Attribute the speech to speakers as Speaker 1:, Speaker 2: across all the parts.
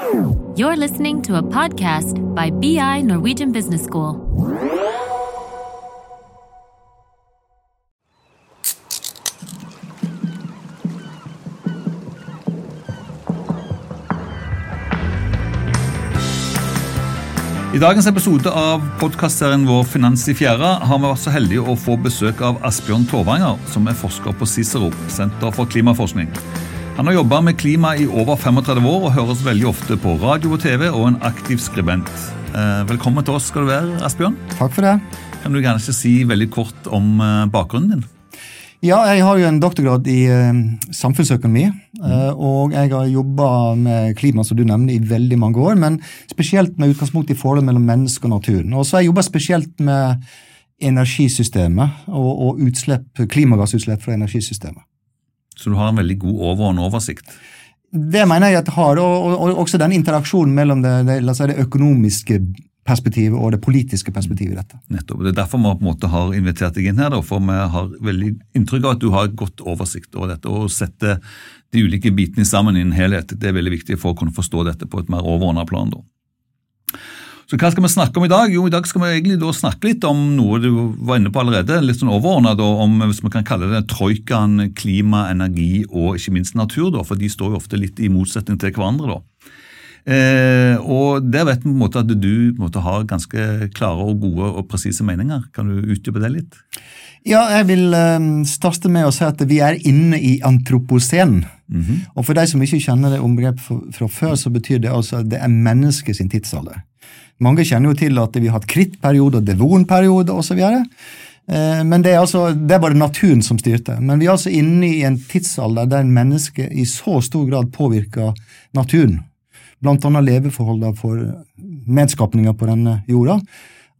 Speaker 1: You're listening to a podcast by BI Norwegian Business School.
Speaker 2: I dagens episode av podkastserien vår Finans i fjæra har vi vært så heldige å få besøk av Asbjørn Torvanger, som er forsker på Cicero, Senter for klimaforskning. Han har jobba med klima i over 35 år og høres veldig ofte på radio og TV, og en aktiv skribent. Eh, velkommen til oss skal du være, Asbjørn.
Speaker 3: Takk for det.
Speaker 2: Kan du kanskje si veldig kort om eh, bakgrunnen din?
Speaker 3: Ja, jeg har jo en doktorgrad i uh, samfunnsøkonomi. Og jeg har jobba med klima som du nevner, i veldig mange år. Men spesielt med utgangspunkt i forholdet mellom menneske og naturen. Og så har jeg jobba spesielt med energisystemet og, og utslipp, klimagassutslipp fra energisystemet.
Speaker 2: Så du har en veldig god overordnet oversikt?
Speaker 3: Det mener jeg at det har, og, og, og også den interaksjonen mellom det, det, si, det økonomiske perspektivet og det politiske perspektivet i dette.
Speaker 2: Nettopp. Det er derfor vi på en måte har invitert deg inn her, da, for vi har veldig inntrykk av at du har godt oversikt over dette. og setter de ulike bitene sammen i en helhet. Det er veldig viktig for å kunne forstå dette på et mer overordnet plan. da. Så Hva skal vi snakke om i dag? Jo, I dag skal vi egentlig snakke litt om noe du var inne på allerede. Litt sånn overordnet om hvis vi kan kalle det troikaen klima, energi og ikke minst natur. da, For de står jo ofte litt i motsetning til hverandre. da. Eh, og Der vet vi på en måte at du måte, har ganske klare og gode og presise meninger. Kan du utdype det litt?
Speaker 3: Ja, jeg vil um, starte med å si at vi er inne i antropocen. Mm -hmm. Og for de som ikke kjenner det omgrepet fra før, så betyr det altså at det er mennesket sin tidsalder. Mange kjenner jo til at vi har hatt krittperiode, devonperiode osv. Eh, men det er, altså, det er bare naturen som styrte. Men vi er altså inne i en tidsalder der mennesket i så stor grad påvirker naturen bl.a. leveforholdene for medskapninger på denne jorda,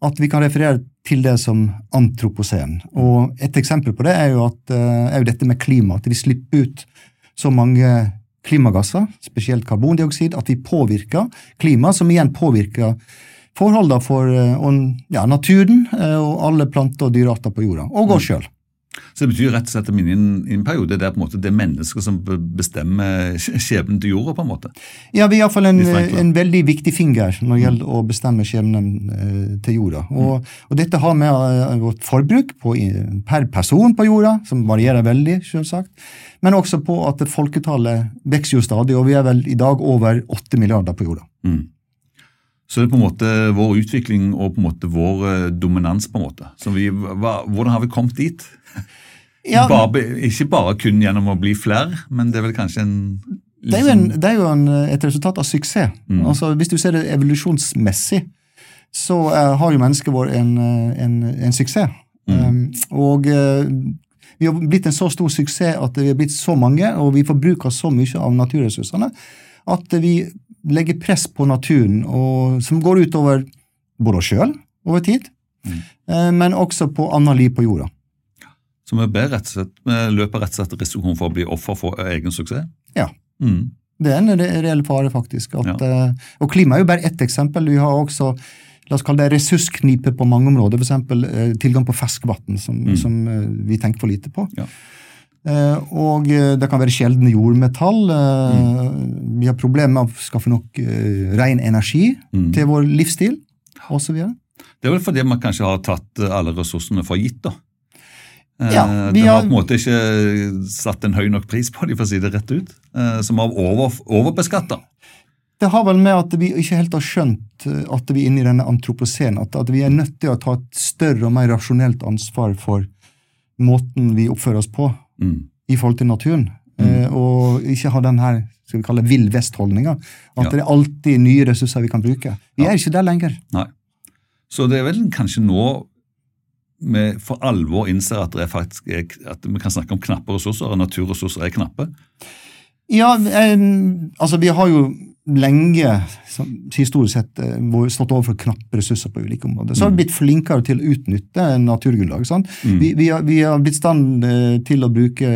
Speaker 3: at vi kan referere til det som antroposen. Og Et eksempel på det er jo, at, eh, er jo dette med klima. At vi slipper ut så mange klimagasser, spesielt karbondioksid, at vi påvirker klimaet, som igjen påvirker forholdene for eh, ja, naturen eh, og alle planter og dyrearter på jorda, og oss sjøl.
Speaker 2: Så det betyr rett og slett at min en periode det er på en måte det mennesket som bestemmer skjebnen til jorda? på en måte?
Speaker 3: Ja, vi har iallfall en, en veldig viktig finger når det gjelder å bestemme skjebnen eh, til jorda. Og, og, dette har med uh, vårt forbruk på, per person på jorda, som varierer veldig, selvsagt, men også på at folketallet vokser jo stadig, og vi er vel i dag over åtte milliarder på jorda. Mm.
Speaker 2: Så det er på en måte vår utvikling og på en måte vår eh, dominans. på en måte. Vi, hva, hvordan har vi kommet dit? Ja, bare, ikke bare kun gjennom å bli flere, men det er vel kanskje en
Speaker 3: det er jo, en, det er jo en, et resultat av suksess. Mm. Altså, Hvis du ser det evolusjonsmessig, så uh, har jo mennesket vårt en, eh, en, en, suksess. Mm. Um, og uh, vi har blitt en så stor suksess at vi har blitt så mange, og vi forbruker så mye av naturressursene, at vi legger press på naturen, og, som går utover både oss sjøl over tid, mm. men også på annet liv på jorda.
Speaker 2: Så vi, rett slett, vi løper rett og slett risikoen for å bli offer for egen suksess?
Speaker 3: Ja. Mm. Det er en reell fare, faktisk. At, ja. uh, og klima er jo bare ett eksempel. Vi har også la oss kalle det ressursknipe på mange områder. F.eks. Uh, tilgang på ferskvann, som, mm. som uh, vi tenker for lite på. Ja. Og det kan være sjeldne jordmetall. Mm. Vi har problemer med å skaffe nok ren energi mm. til vår livsstil, osv.
Speaker 2: Det er vel fordi man kanskje har tatt alle ressursene for gitt. da. Ja, eh, vi har på en måte ikke satt en høy nok pris på de for å si det rett ut, eh, som har over, overbeskatta.
Speaker 3: Det har vel med at vi ikke helt har skjønt eh, at vi er inne i denne antroposen, At, at vi er nødt til å ta et større og mer rasjonelt ansvar for måten vi oppfører oss på mm. i forhold til naturen. Mm. og ikke ha den her skal vi kalle vill vest-holdninga. At ja. det er alltid nye ressurser vi kan bruke. Vi ja. er ikke der lenger.
Speaker 2: Nei. Så det er vel kanskje nå vi for alvor innser at, er faktisk at, vi kan snakke om knappe ressurser, og naturressurser er knappe?
Speaker 3: Ja, altså vi har jo lenge historisk sett eh, stått overfor knappe ressurser på ulike områder. Så har vi mm. blitt flinkere til å utnytte naturgrunnlag. Mm. Vi, vi, har, vi, har, blitt stand eh, til å bruke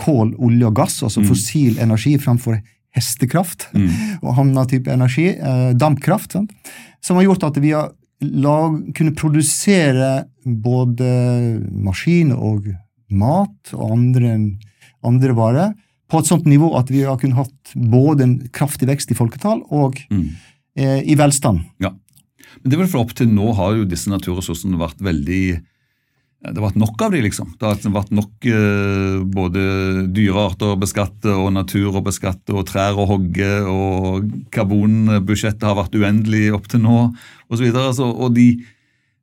Speaker 3: kål, olje og gass, altså mm. fossil energi framfor hestekraft mm. og annen type energi, eh, dampkraft, sant? som har gjort at vi har lag, kunne produsere både maskiner og mat og andre, andre varer på et sånt nivå at vi har kunnet hatt både en kraftig vekst i folketall og
Speaker 2: Mm.
Speaker 3: eh, i velstand.
Speaker 2: Ja. Men det er vel for opp til nå har jo disse naturressursene vært veldig Det vært nok av de, liksom. Det har vært nok eh, både dyrearter å beskatte og natur å beskatte og trær å hogge, og karbonbudsjettet har vært uendelig opp til nå, osv. Altså, og de,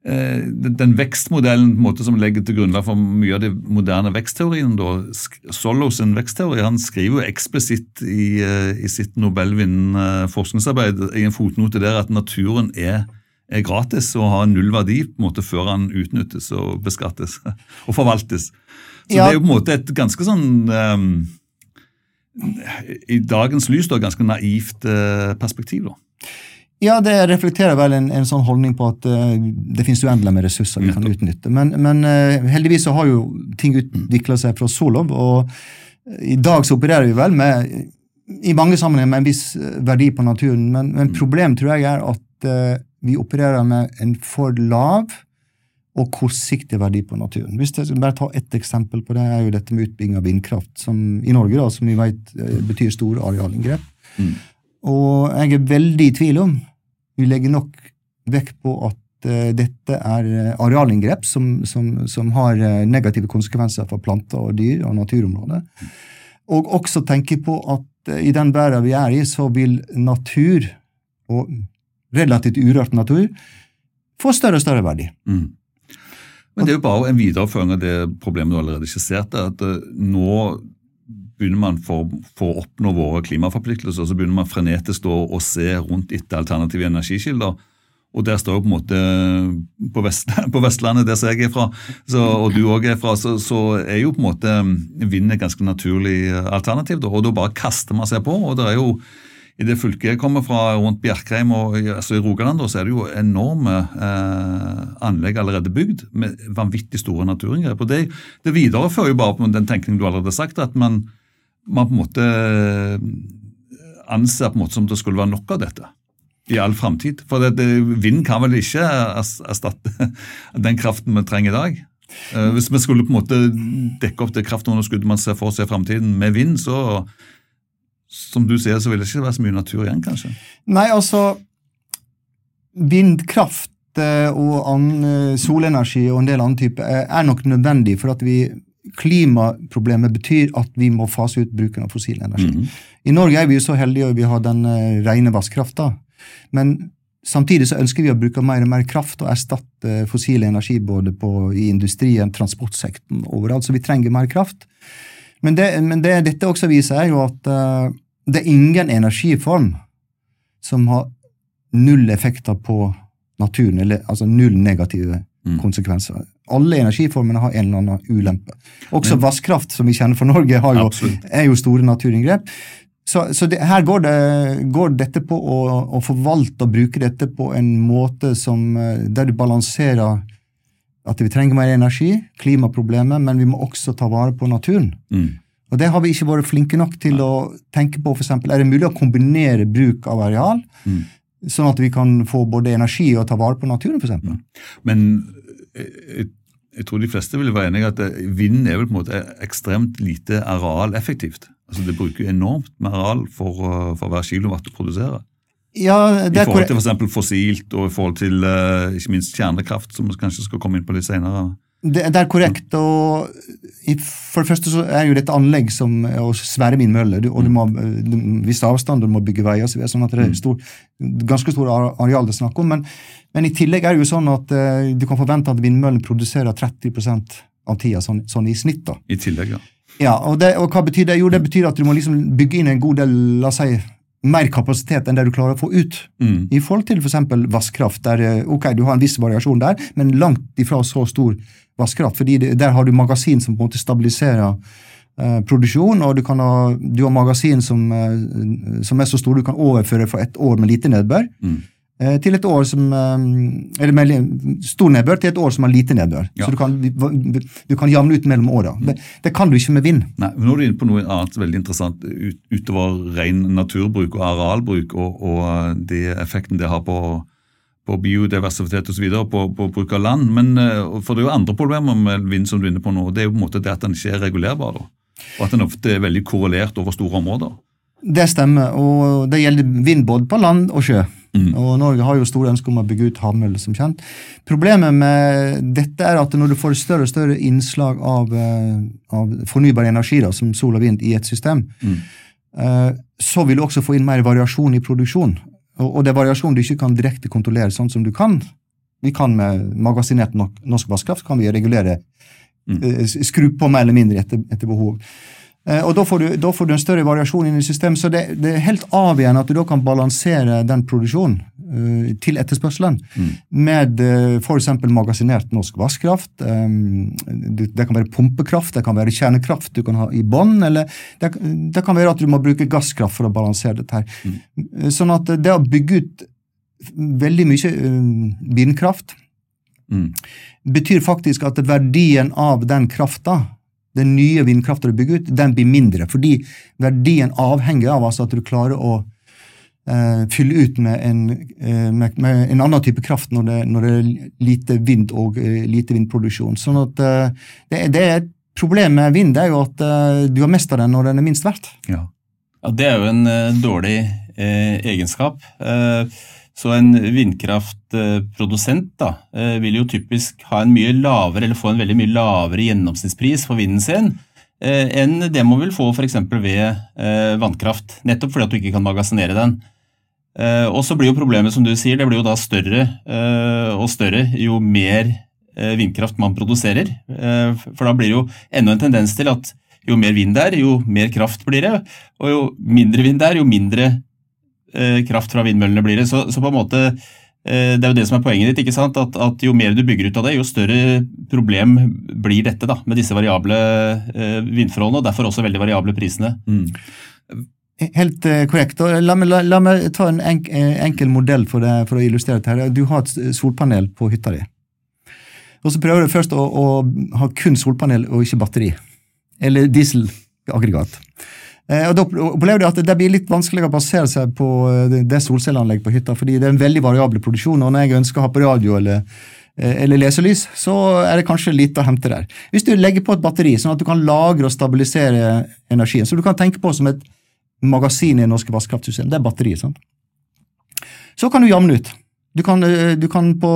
Speaker 2: eh, den vekstmodellen måte, som legger til grunnlag for mye av de moderne vekstteoriene, da, Solos sin vekstteori, han skriver jo eksplisitt i, eh, i sitt nobelvinnende forskningsarbeid i en fotnote der at naturen er er gratis og har null verdi på en måte før han utnyttes og beskattes og forvaltes. Så
Speaker 3: Ja.
Speaker 2: det er jo på en måte et ganske sånn um, I dagens lys da, ganske naivt uh, perspektiv. da.
Speaker 3: Ja, det reflekterer vel en, en sånn holdning på at uh, det finnes uendelig med ressurser vi kan utnytte. Men, men uh, heldigvis så har jo ting utvikla seg fra Solov, og i dag så opererer vi vel med i mange sammenhenger med en viss verdi på naturen, men, men problemet tror jeg er at vi opererer med en for lav og kortsiktig verdi på naturen. Hvis jeg bare ta ett eksempel på det, er jo dette med utbygging av vindkraft som, i Norge, da, som vi vet eh, betyr store arealinngrep.
Speaker 2: Mm.
Speaker 3: Og jeg er veldig i tvil om vi legger nok vekt på at eh, dette er eh, arealinngrep som, som, som har negative konsekvenser for planter og dyr og naturområder. Og også tenke på at i den verden vi er i, så vil natur, og relativt urørt natur, får større og større verdi.
Speaker 2: Mm. Men det er jo bare en videreføring av det problemet du allerede skisserte. at eh, Nå begynner man for, for å oppnå våre klimaforpliktelser, så begynner man frenetisk å se rundt etter alternative energikilder. Og der står jo på en måte På, Vest, på Vestlandet, der jeg er fra, så, og du òg er fra, så, så er jo på en måte vind et ganske naturlig alternativ. Og da bare kaster man seg på. og det er jo i det fylket jeg kommer fra, rundt Bjerkreim og altså i Rogaland, så er det jo enorme eh, anlegg allerede bygd med vanvittig store naturinngrep. Det, det viderefører jo bare på den tenkningen du allerede har sagt, at man, man på en måte eh, anser på en måte som det skulle være nok av dette i all framtid. For det, det, vind kan vel ikke erstatte den kraften vi trenger i dag. Eh, Hvis vi skulle på en måte dekke opp det kraftunderskuddet man ser for seg i framtiden med vind, så som du sier, så vil det ikke være så mye natur igjen, kanskje.
Speaker 3: Nei, altså Vindkraft eh, og annen, eh, solenergi og en del annen type eh, er nok nødvendig, for at vi Klimaproblemet betyr at vi må fase ut bruken av fossil energi.
Speaker 2: Mhm.
Speaker 3: I Norge er vi jo så heldige at vi har den rene vannkrafta, men samtidig så ønsker vi å bruke mer og mer kraft og erstatte fossil energi både på, i industrien, transportsektoren, overalt, så vi trenger mer kraft. Men det, men det dette også viser, er jo at uh, det er ingen energiform som har null effekter på naturen, eller altså null negative
Speaker 2: Mm.
Speaker 3: konsekvenser. Alle energiformene har en eller annen ulempe. Også
Speaker 2: Men-
Speaker 3: vasskraft, som vi kjenner fra Norge, har jo, er jo store naturinngrep. Så, så det, her går, det, går dette på å, å forvalte og bruke dette på en måte som, eh, der du balanserer at vi trenger mer energi, klimaproblemet, men vi må også ta vare på naturen.
Speaker 2: Mm.
Speaker 3: Og det har vi ikke vært flinke nok til å tenke på. For eksempel, er det mulig å kombinere bruk av areal,
Speaker 2: Mm.
Speaker 3: sånn at vi kan få både energi og ta vare på naturen? For eksempel?
Speaker 2: Men jeg, jeg, tror de fleste vil være enig i at eh, vind er vel på en måte ekstremt lite arealeffektivt. Altså Det bruker enormt med areal for, for hver kilowatt du produserer.
Speaker 3: Ja,
Speaker 2: I
Speaker 3: det er
Speaker 2: forhold
Speaker 3: korrekt.
Speaker 2: til f.eks. fossilt og i forhold til uh, ikke minst kjernekraft, som vi kanskje skal komme inn på litt senere.
Speaker 3: Det, det er korrekt. og i, For det første så er jo dette anlegg som å svære vindmøller. Du, og du må du, viss avstand, du må bygge veier, så sånn at det er stor, ganske store areal det er snakk om. Men, men i tillegg er det jo sånn at uh, du kan forvente at vindmøllen produserer 30% av tida, sånn, sånn i snitt. da.
Speaker 2: I tillegg, ja.
Speaker 3: Ja, og, det, og hva betyr det? Jo, det betyr at du må liksom bygge inn en god del, la oss si, mer kapasitet enn det du klarer å få ut.
Speaker 2: Mm.
Speaker 3: I forhold til f.eks. vasskraft, der eh, ok, du har en viss variasjon der, men langt ifra så stor vannkraft. fordi det, der har du magasin som på en måte stabiliserer eh, produksjon, og du, kan ha, du har magasin som, eh, som er så store du kan overføre for et år med lite nedbør
Speaker 2: Mm.
Speaker 3: Eh, til et år som eh, Eller med stor nedbør til et år som har lite nedbør.
Speaker 2: Ja.
Speaker 3: Så du kan, du kan jevne ut mellom åra. Det, det kan du ikke med vind.
Speaker 2: Nei, men Nå er du inne på noe annet veldig interessant ut, utover ren naturbruk og arealbruk og, og uh, det effekten det har på, på biodiversitet osv. På, på bruk av land. Men uh, for det er jo andre problemer med vind som du er inne på nå. Det er jo på en måte det at den ikke er regulerbar. da. Og at den ofte er veldig korrelert over store områder.
Speaker 3: Det stemmer, og det gjelder vind både på land og sjø.
Speaker 2: Mm.
Speaker 3: Og Norge har jo store ønsker om å bygge ut havmøller, som kjent. Problemet med dette er at når du får større og større innslag av, eh, av fornybar energi, da, som sol og vind, i et system,
Speaker 2: Mm.
Speaker 3: eh, så vil du også få inn mer variasjon i produksjon. Og, og det er variasjon du ikke kan direkte kontrollere, sånn som du kan. Vi kan med magasinert norsk vannkraft kan vi regulere,
Speaker 2: Mm.
Speaker 3: eh, skru på mer eller mindre etter, etter behov. Eh, Og da får, du, da får du en større variasjon inn i systemet, så det, det er helt avgjørende at du da kan balansere den produksjonen uh, til etterspørselen
Speaker 2: Mm.
Speaker 3: med uh, f.eks. magasinert norsk vannkraft. Um, det, det kan være pumpekraft, det kan være kjernekraft du kan ha i bånn, eller det, det kan være at du må bruke gasskraft for å balansere dette her. Mm. Sånn at det å bygge ut veldig mye eh, vindkraft
Speaker 2: Mm.
Speaker 3: betyr faktisk at verdien av den krafta, den nye vindkrafta du bygger ut, den blir mindre. Fordi verdien avhenger av altså at du klarer å eh, fylle ut med en, eh, med, med en annen type kraft når det, når det er lite vind og eh, lite vindproduksjon. Sånn at eh, det, det er et problem med vind, det er jo at eh, du har mest av den når den er minst verdt.
Speaker 2: Ja.
Speaker 4: Ja, Det er jo en eh, dårlig egenskap. Eh, så en vindkraftprodusent da, eh, vil jo typisk ha en mye lavere, eller få en veldig mye lavere gjennomsnittspris for vinden sin eh, enn det man vil få f.eks. ved eh, vannkraft. Nettopp fordi at du ikke kan magasinere den. Og så blir jo problemet, som du sier, det blir jo da større og større jo mer vindkraft man produserer. For da blir det jo enda en tendens til at jo mer vind det er, jo mer kraft blir det. Og jo mindre vind det er, jo mindre kraft fra vindmøllene blir det. Så, så på en måte, eh, det er jo det som er poenget ditt. ikke sant? At, at Jo mer du bygger ut av det, jo større problem blir dette da, med disse variable eh, vindforholdene, og derfor også veldig variable prisene.
Speaker 2: Mm.
Speaker 3: Helt eh, korrekt. La, meg, la, la meg ta en enk, eh, enkel modell for, det, for å illustrere dette. Du har et solpanel på hytta di. Og så prøver du først å, å ha kun solpanel og ikke batteri. Eller dieselaggregat. Eh, og Da opplever du at det blir litt vanskeligere å basere seg på eh, det- solcelleanlegget på hytta, fordi det er en veldig variabel produksjon. og Når jeg ønsker å ha på radio eller, eh, eller leselys, så er det kanskje lite å hente der. Hvis du legger på et batteri, sånn at du kan lagre og stabilisere energien, så du kan tenke på som et magasin i det norske vannkraftsystemet, det er batteriet. sant? Så kan du jamne ut. Du kan, du kan på,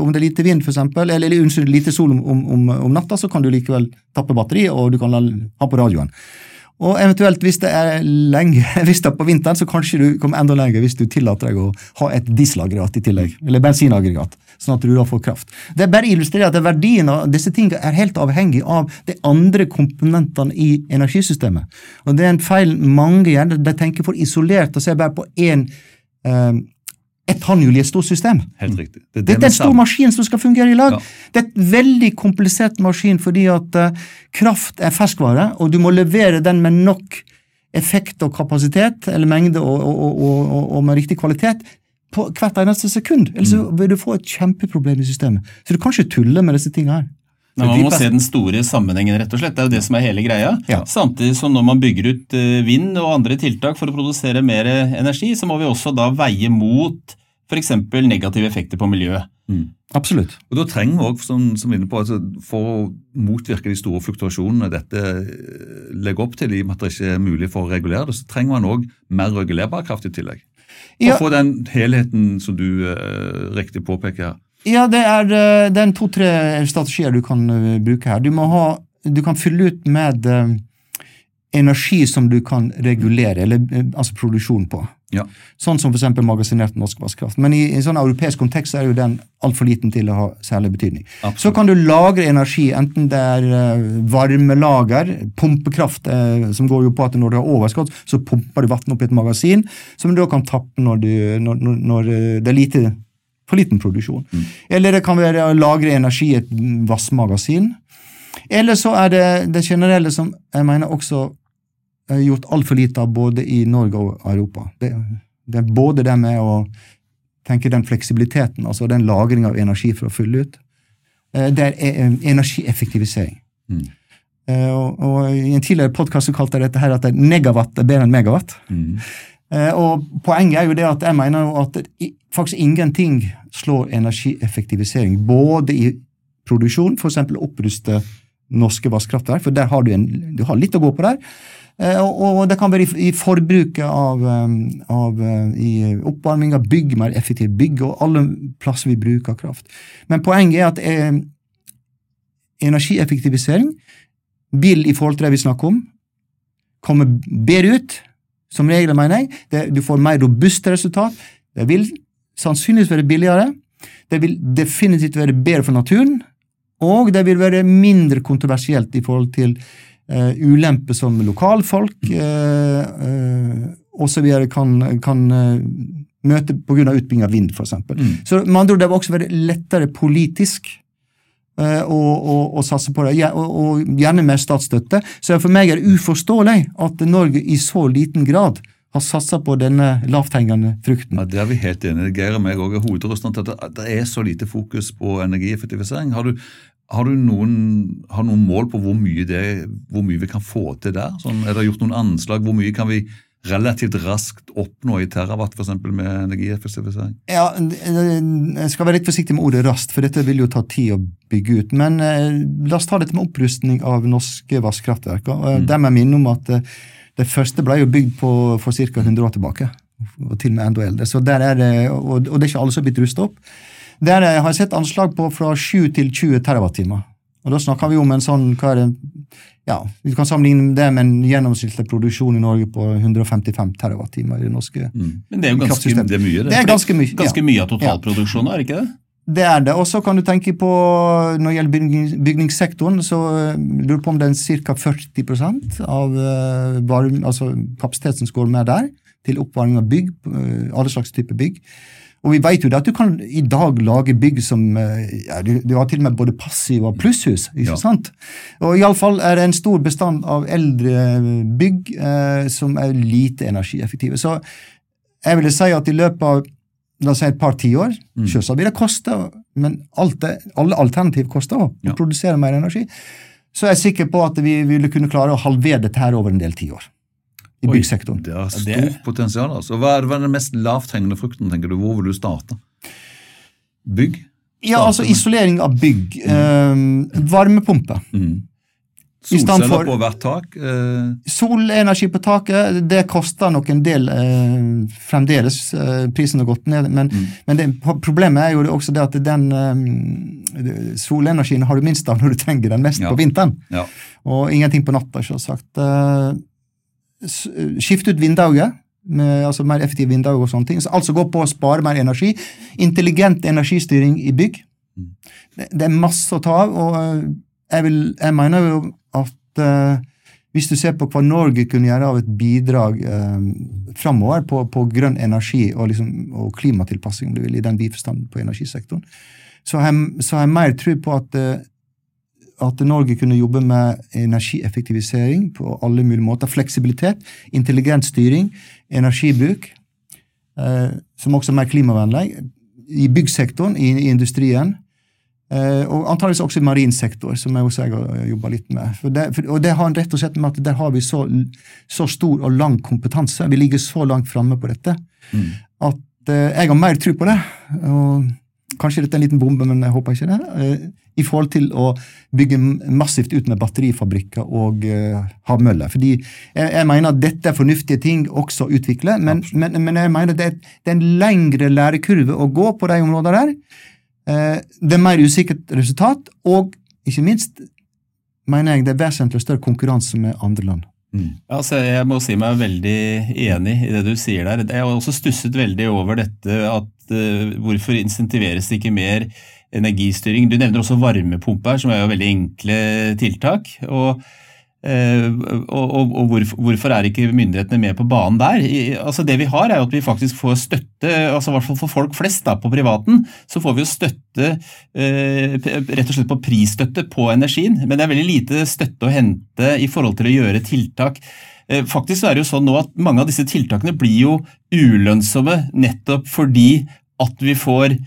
Speaker 3: Om det er lite vind, for eksempel, eller, eller unnskyld, lite sol om, om, om natta, så kan du likevel tappe batteriet, og du kan ha på radioen. Og eventuelt, hvis det er lenge, hvis det er på vinteren, så kanskje du kommer enda lenger hvis du tillater deg å ha et dieselaggregat i tillegg, eller bensinaggregat, sånn at du da får kraft. Det bare illustrerer at verdien av disse tingene er helt avhengig av de andre komponentene i energisystemet. Og det er en feil mange gjør, de tenker for isolert og ser bare på én eh, ett tannhjul i et stort system.
Speaker 2: Helt riktig. Det
Speaker 3: Dette er en stor maskin som skal fungere i lag.
Speaker 2: Ja.
Speaker 3: Det er et veldig komplisert maskin fordi at uh, kraft er ferskvare, og du må levere den med nok effekt og kapasitet, eller mengde og, og, og, og med riktig kvalitet, på hvert eneste sekund. Ellers mm. vil du få et kjempeproblem i systemet. Så du kan ikke tulle med disse tingene her.
Speaker 4: Nei, man må se den store sammenhengen, rett og slett. Det er jo det som er hele greia.
Speaker 3: Ja.
Speaker 4: Samtidig som når man bygger ut eh, vind og andre tiltak for å produsere mer eh, energi, så må vi også da veie mot f.eks. negative effekter på miljøet.
Speaker 3: Absolutt.
Speaker 2: Og Da trenger vi også, som, som inne på, altså, For å motvirke de store fluktuasjonene dette eh, legger opp til, i og med at det ikke er mulig for å regulere det, så trenger man òg mer regulerbar kraft i tillegg. For
Speaker 3: Ja.
Speaker 2: å få den helheten som du eh, riktig påpeker her.
Speaker 3: Ja, det er, eh, det er to-tre strategier du kan eh, bruke her. Du, ha, du kan fylle ut med eh, energi som du kan regulere, eller altså produksjon på.
Speaker 2: Ja.
Speaker 3: Sånn som f.eks. magasinert norsk vannkraft. Men i, i sånn europeisk kontekst er jo den altfor liten til å ha særlig betydning.
Speaker 2: Absolutt.
Speaker 3: Så kan du lagre energi, enten det er eh, varmelager, pumpekraft, som går jo på at når du har overskudd, så pumper du vann opp i et magasin, som du da kan tappe når, du, når, når, når det er lite, for liten produksjon. Eller det kan være å lagre energi i et vassmagasin. Eller så er det det generelle som jeg mener også er gjort altfor lite av både i Norge og Europa. Det, det er både det med å tenke den fleksibiliteten, altså den lagring av energi for å fylle ut. Eh, Det er eh, energieffektivisering.
Speaker 2: Mm.
Speaker 3: Eh, Og, og I en tidligere podkast kalte jeg dette her at det er negawatt er bedre enn megawatt.
Speaker 2: Mm.
Speaker 3: Eh, Og Poenget er jo det at jeg mener jo at faktisk ingenting slår energieffektivisering. Både i produksjon, f.eks. oppruste norske vannkraftverk, for der har du, en, du har litt å gå på der. Eh, og, det kan være i, forbruket av, eh, av i oppvarming av bygg, mer effektivt bygg, og alle plasser vi bruker kraft. Men poenget er at eh, energieffektivisering vil, i forhold til det vi snakker om, komme bedre ut. Som regel, mener jeg. Det, du får mer robuste resultat. Det vil sannsynligvis være billigere. Det vil definitivt være bedre for naturen. Og det vil være mindre kontroversielt i forhold til uh, ulemper som lokalfolk uh, uh, osv. kan, kan uh, møte pga. utbygging av vind, f.eks. Mm. Så med andre ord, det vil også være lettere politisk å satse på det, og, og, gjerne med statsstøtte. Så for meg er det uforståelig at Norge i så liten grad har satsa på denne lavthengende frukten.
Speaker 2: Ja, Det er vi helt enige Geir og meg òg er hovedrøstende til at det er så lite fokus på energieffektivisering. Har du, har du noen, har noen, mål på hvor mye, det, hvor mye, vi kan få til der? Sånn, er det gjort noen anslag? Hvor mye kan vi relativt raskt oppnå i terawatt for eksempel, med energieffektivisering?
Speaker 3: Ja, Jeg skal være litt forsiktig med ordet raskt, for dette vil jo ta tid å bygge ut. Men eh, la oss ta dette med opprustning av norske vannkraftverk. Mm. Der må jeg minne om at eh, det første ble jo bygd på, for ca. 100 år tilbake. Og til og med enda eldre. Så der er det, og, og det er ikke alle som har blitt rusta opp. Der har jeg sett anslag på fra 7 til 20 TWh. Og da snakker vi om en sånn hva er det, ja, Vi kan sammenligne det med en gjennomsnittlig produksjon i Norge på 155 TWh i det norske mm.
Speaker 4: Men det er jo ganske,
Speaker 2: det er mye, det.
Speaker 3: det er ganske mye,
Speaker 4: ganske mye av totalproduksjonen, er det ikke det?
Speaker 3: Det er det. Og så kan du tenke på, når det gjelder bygningssektoren, så eh, lurer på om det er ca. 40% av eh, varme, altså kapasiteten som går med der, til oppvarming av bygg, eh, alle slags typer bygg. Og vi vet jo at du kan i dag lage bygg som eh, ja, du, du, har til og med både passiv og plusshus. ikke ja. sant? Og iallfall er det en stor bestand av eldre bygg eh, som er lite energieffektive. Så jeg ville si at i løpet av la oss si et par tiår mm. Selvsagt vil det koste, men det, alle alternativ koster òg. ja. produsere mer energi. Så jeg er sikker på at vi ville kunne klare å halvere dette her over en del tiår i byggsektoren.
Speaker 2: Det har stort det... potensial. altså. Hva er, hva er den mest lavthengende frukten, tenker du? Hvor vil du starte? Bygg?
Speaker 3: Starte ja, altså isolering av bygg. Mm. Eh, varmepumpe. Mm.
Speaker 2: Solceller for, på hvert tak? Eh.
Speaker 3: Solenergi på taket, det koster nok en del eh, fremdeles. Eh, prisen har gått ned. Men, mm. men det, problemet er jo også det at den eh, solenergien har du minst av når du trenger den mest ja. på vinteren. Ja. Og ingenting på natta, selvsagt. Eh, skifte ut vinduet, med altså mer effektive vinduer og sånne ting. Så altså gå på å spare mer energi. Intelligent energistyring i bygg. Mm. Det, det er masse å ta av, og eh, jeg, vil, jeg mener jo at uh, hvis du ser på hva Norge kunne gjøre av et bidrag uh, framover på, på, grønn energi og, liksom, og klimatilpassing, om du vil, i den biforstand på energisektoren, så har jeg, så har jeg mer tro på at uh, at Norge kunne jobbe med energieffektivisering på alle mulige måter. Fleksibilitet, intelligent styring, energibruk, eh, som også er mer klimavennlig. I byggsektoren, i, i industrien. Eh, og antakeligvis også i marin sektor, som jeg også har jobba litt med. For det, for, og det har rett og slett med at der har vi så, så stor og lang kompetanse. Vi ligger så langt framme på dette mm. at eh, jeg har mer tro på det. og Kanskje dette er en liten bombe, men jeg håper ikke det. I forhold til å bygge massivt ut med batterifabrikker og uh, havmøller. Fordi jeg, jeg, mener at dette er fornuftige ting også å utvikle, men, men, men jeg mener det er, det er, en lengre lærekurve å gå på de områdene der. Uh, det er mer usikkert resultat, og ikke minst mener jeg det er vesentlig større konkurranse med andre land.
Speaker 4: Mm. Altså, jeg må si meg veldig enig i det du sier der. Jeg har også stusset veldig over dette at uh, hvorfor insentiveres det ikke mer energistyring? Du nevner også varmepumper, som er jo veldig enkle tiltak. og Uh, og, og, og hvorfor, hvorfor, er ikke myndighetene med på banen der? I, altså Det vi har, er jo at vi faktisk får støtte, altså i hvert fall for folk flest da, på privaten, så får vi jo støtte eh, rett og slett på prisstøtte på energien. Men det er veldig lite støtte å hente i forhold til å gjøre tiltak. Eh, faktisk er det jo sånn nå at mange av disse tiltakene blir jo ulønnsomme nettopp fordi at vi får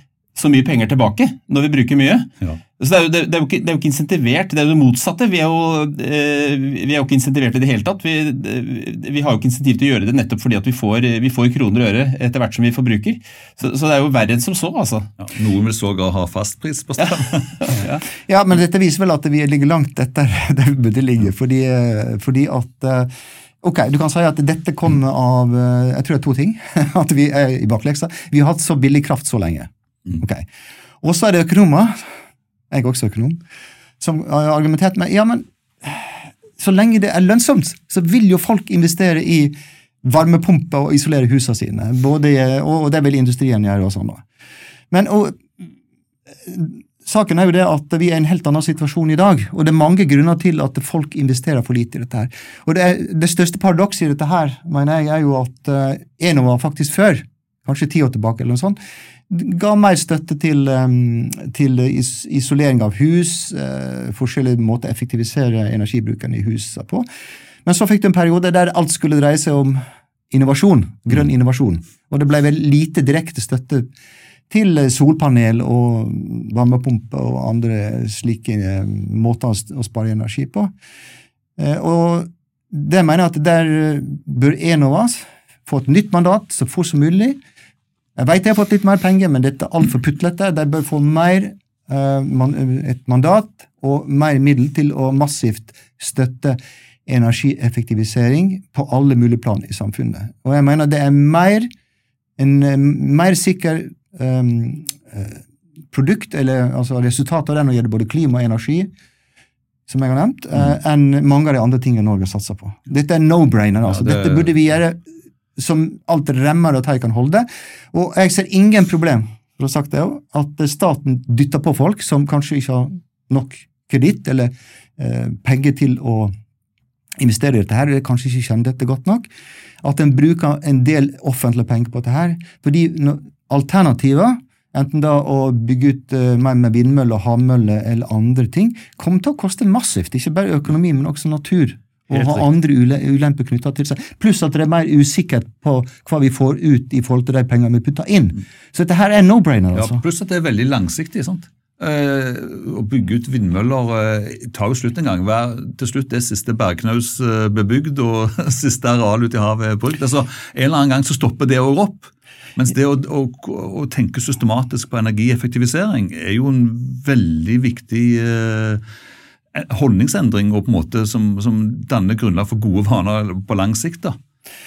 Speaker 4: så mye penger tilbake når vi bruker mye. Ja. Så det er, jo, det, det, er ikke, det er, jo, ikke, insentivert, det er jo det motsatte. Vi er jo, eh, vi er jo ikke insentivert i det hele tatt. Vi, vi, har jo ikke insentiv til å gjøre det nettopp fordi at vi får, vi får kroner og øre etter hvert som vi forbruker. Så, så, det er jo verre enn som så, altså.
Speaker 2: Ja, noen vil sågar ha fastpris på strøm.
Speaker 3: ja. ja, men dette viser vel at vi ligger langt etter der vi burde ligge. Fordi, fordi at eh, Ok, Du kan si at dette kommer av eh, jeg tror det er to ting. At vi er i bakleksa. Vi har hatt så billig kraft så lenge. Mm. Ok. Og så er det økonomer jeg er også økonom, som har argumentert med ja, men så lenge det er lønnsomt, så vil jo folk investere i varmepumper og isolere husene sine. Både, og, det vil industrien gjøre. og sånn. Men og, saken er jo det at vi er i en helt annen situasjon i dag. Og det er mange grunner til at folk investerer for lite i dette. her. Og Det, er, det største paradokset i dette her, mener jeg, er jo at uh, Enova faktisk før, kanskje ti år tilbake, eller noe sånt, ga mer støtte til, til isolering av hus, eh, forskjellige måter å effektivisere energibruken i husene på. Men så fikk du en periode der alt skulle dreie seg om innovasjon, grønn mm. innovasjon. Og det ble vel lite direkte støtte til solpanel og varmepumper og andre slike måter å spare energi på. Eh, og det mener jeg at der bør Enova få et nytt mandat så fort som mulig jeg vet jeg har fått litt mer penger, men dette er altfor putlete. De bør få mer, uh, et mandat og mer middel til å massivt støtte energieffektivisering på alle mulige plan i samfunnet. Og jeg mener det er mer, en mer sikker um, produkt, eller altså resultat av det når det gjelder både klima og energi, som jeg har nevnt, mm. enn mange av de andre tingene Norge satser på. Dette er no-brainer. altså. Ja, det... Dette burde vi gjøre som alt remmer og de kan holde. Og jeg ser ingen problem for å ha sagt det at staten dytter på folk som kanskje ikke har nok kreditt eller eh, penger til å investere i dette her, eller kanskje ikke kjenner dette godt nok. At en bruker en del offentlige penger på dette her. Fordi alternativer, enten da å bygge ut uh, mer med vindmøller, havmøller eller andre ting, kommer til å koste massivt. Ikke bare økonomi, men også natur og ha andre ulemper knytta til seg. Pluss at det er mer usikkert på hva vi får ut i forhold til de pengene vi putter inn. Så dette her er no-brainer. altså.
Speaker 2: Ja, pluss at det er veldig langsiktig. sant? Eh, å bygge ut vindmøller eh, tar jo slutt en gang. Hver, til slutt er siste bergknaus eh, bebygd og siste areal ute i havet er brukt. Altså, en eller annen gang så stopper det òg opp. Mens det å, å, å, tenke systematisk på energieffektivisering er jo en veldig viktig eh, holdningsendring og på en måte som, som danner grunnlag for gode vaner på lang sikt. da.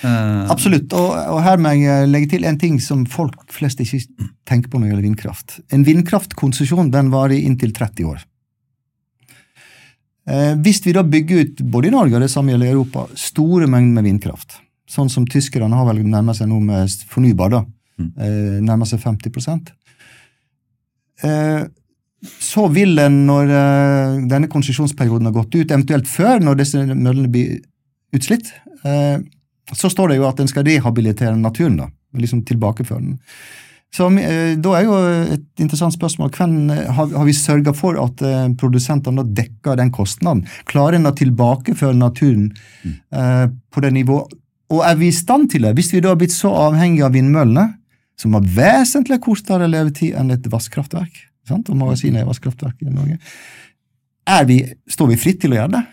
Speaker 3: Uh, Absolutt, og, og, her må jeg legge til en ting som folk flest ikke tenker på når det gjelder vindkraft. En vindkraftkonsesjon den varer inntil 30 år. Uh, hvis vi da bygger ut, både i Norge og det samme gjelder i Europa, store mengder med vindkraft, sånn som tyskerne har vel nærmet seg nå med fornybar, da, uh, nærmer seg 50 uh, så vil en, når uh, denne konsesjonsperioden har gått ut, eventuelt før, når disse møllene blir utslitt, uh, så står det jo at en skal rehabilitere naturen. da, liksom tilbakeføre den. Så uh, Da er jo et interessant spørsmål hvem, har, vi sørga for at produsentene dekker den kostnaden? Klarer en å tilbakeføre naturen på det nivået? Og er vi i stand til det, hvis vi da har blitt så avhengige av vindmøllene, som har vesentlig kortere levetid enn et vasskraftverk? Sant? og magasinet i vannkraftverket i Norge. Vi, står vi fritt til å gjøre det?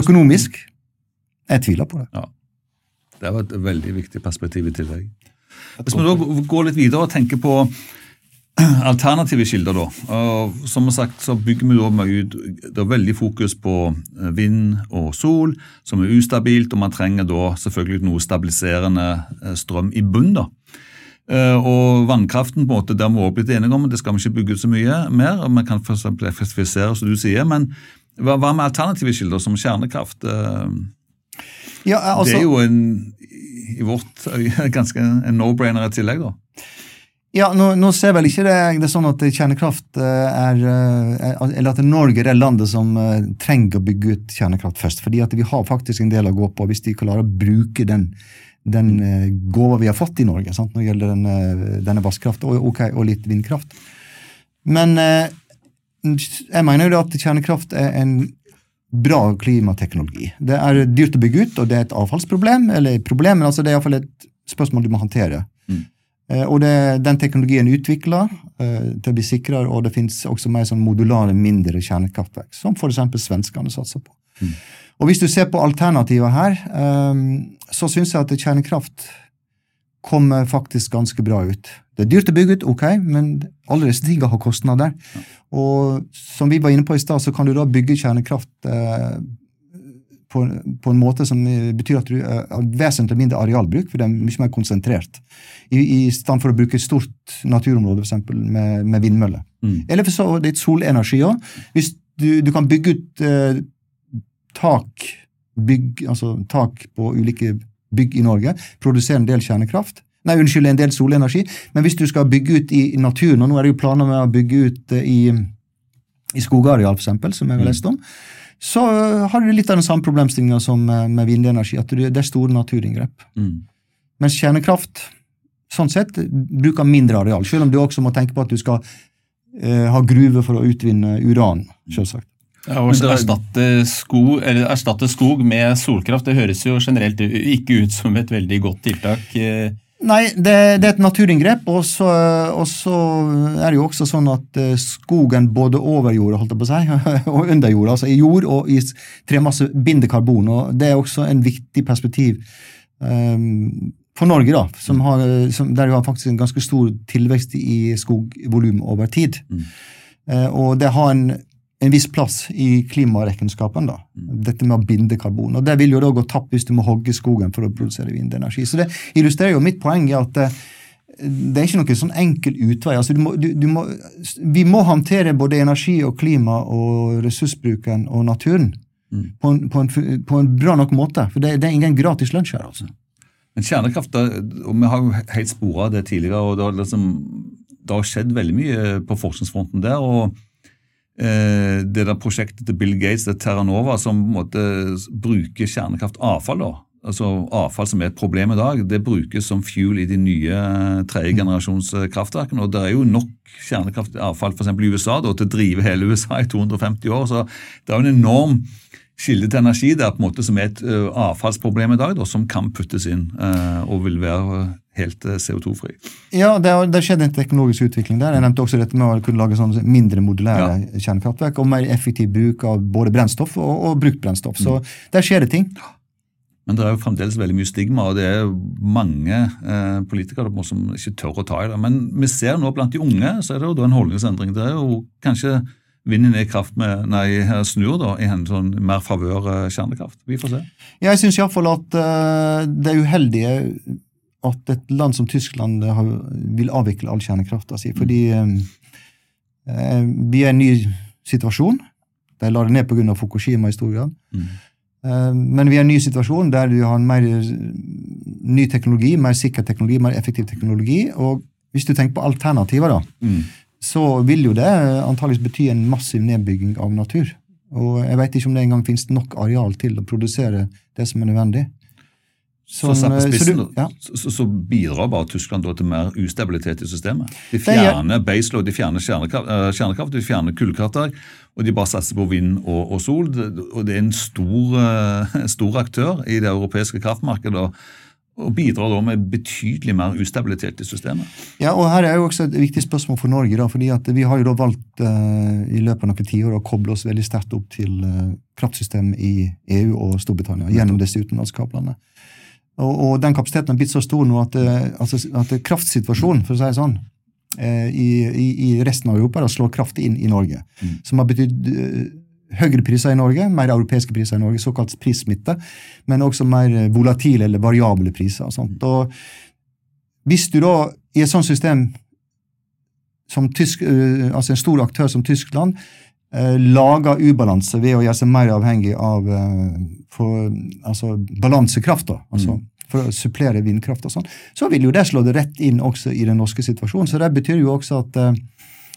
Speaker 3: Økonomisk? Jeg tviler på det. Ja.
Speaker 2: Det var et veldig viktig perspektiv i tillegg. Hvis vi da går litt videre og tenker på alternative kilder, da. Og som sagt så bygger vi da ut Det er veldig fokus på eh, vind og sol, som er ustabilt, og man trenger da selvfølgelig noe stabiliserende eh, strøm i bunn. da. Eh, og vannkraften på en måte, der har vi også blitt enige om det skal vi ikke bygge ut så mye mer. og Vi kan f.eks. effektivisere, som du sier. Men hva, hva med alternative kilder, som kjernekraft? Eh, ja, altså, det er jo en, i vårt øye ganske en no-brainer i tillegg, da.
Speaker 3: Ja, nå, nå, ser vel ikke det, det er sånn at kjernekraft eh, er, Eller at Norge er det landet som trenger å bygge ut kjernekraft først. fordi at vi har faktisk en del å gå på hvis de klarer å bruke den den uh, gåva vi har fått i Norge sant, når det gjelder denne, denne vannkraft og, okay, og, litt vindkraft. Men uh, jeg mener jo at kjernekraft er en bra klimateknologi. Det er dyrt å bygge ut, og det er et avfallsproblem. eller problem, men altså det er iallfall et spørsmål du må håndtere. Mm. Eh, og det, den teknologien utvikler eh, til å bli sikrere, og det finnes også mer sånn modulare, mindre kjernekraftverk, som f.eks. svenskene satser på. Mm. Og Hvis du ser på alternativer her, eh, så syns jeg at kjernekraft kommer faktisk ganske bra ut. Det er dyrt å bygge ut, ok, men alle disse tingene har kostnader. Ja. Og som vi var inne på i stad, så kan du da bygge kjernekraft eh, på, på, en måte som betyr at du eh, har vesentlig mindre arealbruk, for det er mye mer konsentrert. I, i stedet for å bruke et stort naturområde, f.eks. Med, med vindmøller. Mm. Eller for så vidt solenergi òg. Hvis du, du, kan bygge ut eh, tak, bygg, altså tak på ulike bygg i Norge, produsere en del kjernekraft. Nei, unnskyld, en del solenergi. Men hvis du skal bygge ut i naturen, og nå er det jo planer med å bygge ut eh, i, i skogareal, f.eks., som jeg har mm. lest om, så har du litt av den samme problemstillinga som med vindenergi, at det er store naturinngrep. Mm. Mens kjernekraft sånn sett bruker mindre areal, selv om du også må tenke på at du skal eh, ha gruver for å utvinne uran, selvsagt.
Speaker 4: Ja, å erstatte, erstatte skog med solkraft, det høres jo generelt ikke ut som et veldig godt tiltak. Eh.
Speaker 3: Nei, det, det, er et naturinngrep, og så, er det jo også sånn at eh, skogen både over jorda holdt det på å si, og under jorda, altså i jord og i tremasse, binder karbon. og Det er også en viktig perspektiv um, for Norge, da, som har, som, der vi har faktisk en ganske stor tilvekst i skogvolum over tid. Mm. Uh, og det har en en viss plass i klimaregnskapen. da, mm. Dette med å binde karbon. og Det vil jo da gå tapt hvis du må hogge skogen for å produsere vindenergi. Så Det illustrerer jo mitt poeng i at det, det er ikke noen sånn enkel utvei. Altså, du må, du, du må, vi må håndtere både energi og klima og ressursbruken og naturen mm. på, en, på, en, på, en, bra nok måte. For det, det er ingen gratis lunsj her. altså.
Speaker 2: Men kjernekraft, og vi har jo helt spora det tidligere, og det har, liksom, det har skjedd veldig mye på forskningsfronten der. og Eh, det der prosjektet til Bill Gates, det Terranova, som bruker kjernekraftavfall. da, altså Avfall som er et problem i dag, det brukes som fuel i de nye tredjegenerasjons kraftverkene. og Det er jo nok kjernekraftavfall f.eks. i USA da, til å drive hele USA i 250 år. så Det er jo en enorm kilde til energi der på en måte som er et avfallsproblem i dag, da, som kan puttes inn og vil være helt uh, CO2-fri.
Speaker 3: Ja, det det skjedde en teknologisk utvikling der. Jeg nevnte også dette med å kunne lage sånne mindre modulære ja. kjernekraftverk og mer effektiv bruk av både brennstoff og, og brukt brennstoff. Så mm. der skjer det ting.
Speaker 2: Men det er jo fremdeles veldig mye stigma, og det er mange eh, politikere som ikke tør å ta i det. Men vi ser nå blant de unge så er det jo en holdningsendring. Det er jo kanskje vinden i kraft med, nei, snur da, i en sånn mer favør eh, kjernekraft. Vi får se.
Speaker 3: Jeg syns iallfall at uh, det er uheldig at et land som Tyskland har, vil avvikle all kjernekrafta si. Fordi eh, vi er i en ny situasjon. De la det ned pga. Fukushima i stor grad. Mm. Eh, men vi er i en ny situasjon der du har en mer ny teknologi, mer sikker teknologi, mer effektiv teknologi. Og hvis du tenker på alternativer, da, mm så vil jo det antageligvis bety en massiv nedbygging av natur. Og jeg veit ikke om det engang finnes nok areal til å produsere det som er nødvendig.
Speaker 2: Sånn, så, spissen, så, du, ja. så, så, bidrar bare Tyskland til mer ustabilitet i systemet. De fjerner baseload, de fjerner eh, kjernekraft, de fjerner kullkraftverk, og de bare satser på vind og, og sol. Og det er en stor, uh, stor aktør i det europeiske kraftmarkedet og bidrar da med betydelig mer ustabilitet i systemet.
Speaker 3: Ja, og Her er jo også et viktig spørsmål for Norge. da, fordi at Vi har jo da valgt uh, i løpet av noen tiår å koble oss veldig sterkt opp til uh, kraftsystemet i EU og Storbritannia gjennom disse utenlandskablene. Og, og, den kapasiteten har blitt så stor nå at, uh, altså, at kraftsituasjonen for å si det sånn, i, i, i, resten av Europa da, slår kraft inn i Norge. Mm. Som har betydd høyere priser i Norge, mer europeiske priser i Norge, såkalt prissmitte, men også mer volatile eller variable priser. Og sånt. Og hvis du da i et sånt system som tysk, eh, altså en stor aktør som Tyskland eh, lager ubalanse ved å gjøre seg mer avhengig av eh, for, altså balansekraft, altså, mm. for å supplere vindkraft og sånn, så vil jo det slå det rett inn også i den norske situasjonen. Så det betyr jo også at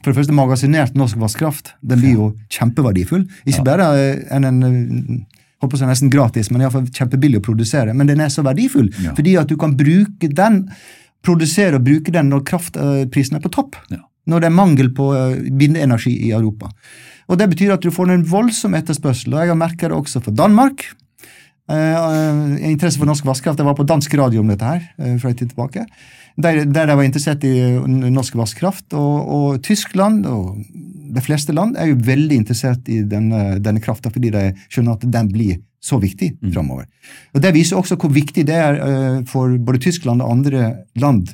Speaker 3: for det første, magasinert norsk vannkraft den blir jo kjempeverdifull. Ikke bare en, en håper jeg nesten gratis, men iallfall kjempebillig å produsere. Men den er så verdifull ja. fordi at du kan bruke den, produsere og bruke den når kraftprisen er på topp. Ja. Når det er mangel på eh, vindenergi i Europa. Og Det betyr at du får en voldsom etterspørsel. og Jeg har merka det også for Danmark. Uh, interesse for norsk vannkraft. Jeg var på dansk radio om dette her uh, fra en tid tilbake. Der, der de var interessert i norsk vannkraft. Og, og, Tyskland og de fleste land er jo veldig interessert i denne, denne krafta fordi de skjønner at den blir så viktig mm. framover. Og Det viser også hvor viktig det er uh, for både Tyskland og andre land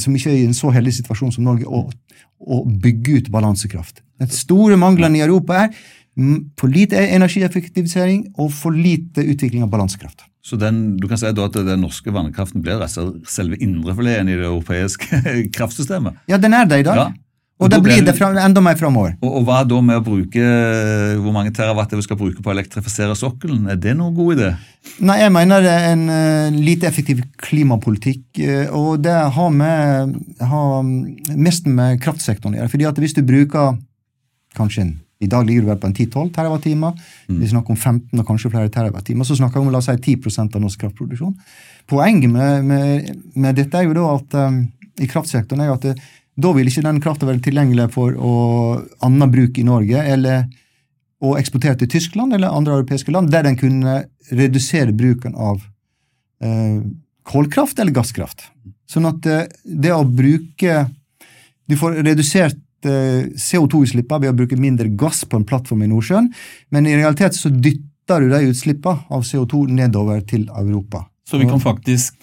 Speaker 3: som ikke er i en så heldig situasjon som Norge, å, å bygge ut balansekraft. Den store mangelen i Europa er for lite energieffektivisering og for lite utvikling av balansekraft.
Speaker 2: Så den, du kan si at den norske vannkraften blir altså selve indrefileten i det europeiske kraftsystemet?
Speaker 3: Ja, den er det i dag. Ja. Og, og det blir det fra, enda mer framover.
Speaker 2: Og, og, hva da med å bruke hvor mange terawatt vi skal bruke på å elektrifisere sokkelen? Er det noen god idé?
Speaker 3: Nei, jeg mener det er en uh, lite effektiv klimapolitikk. Uh, og det har, med, har mest med kraftsektoren å gjøre. fordi at hvis du bruker kanskje en i dag ligger du vel på en 10-12 TWh. Mm. Vi snakker om 15 og kanskje flere TWh. Så snakker vi om la oss si 10 av norsk kraftproduksjon. Poenget med, med, med, dette er jo da at um, i kraftsektoren er jo at det, da vil ikke den krafta være tilgjengelig for å, annen bruk i Norge, eller å eksportere til Tyskland eller andre europeiske land, der den kunne redusere bruken av eh, kålkraft eller gasskraft. Sånn at uh, det å bruke Du får redusert Eh, CO2-utslippene ved å bruke mindre gass på en plattform i Nordsjøen, men i realitet så dytter du de utslippene av CO2 nedover til Europa.
Speaker 4: Så vi kan faktisk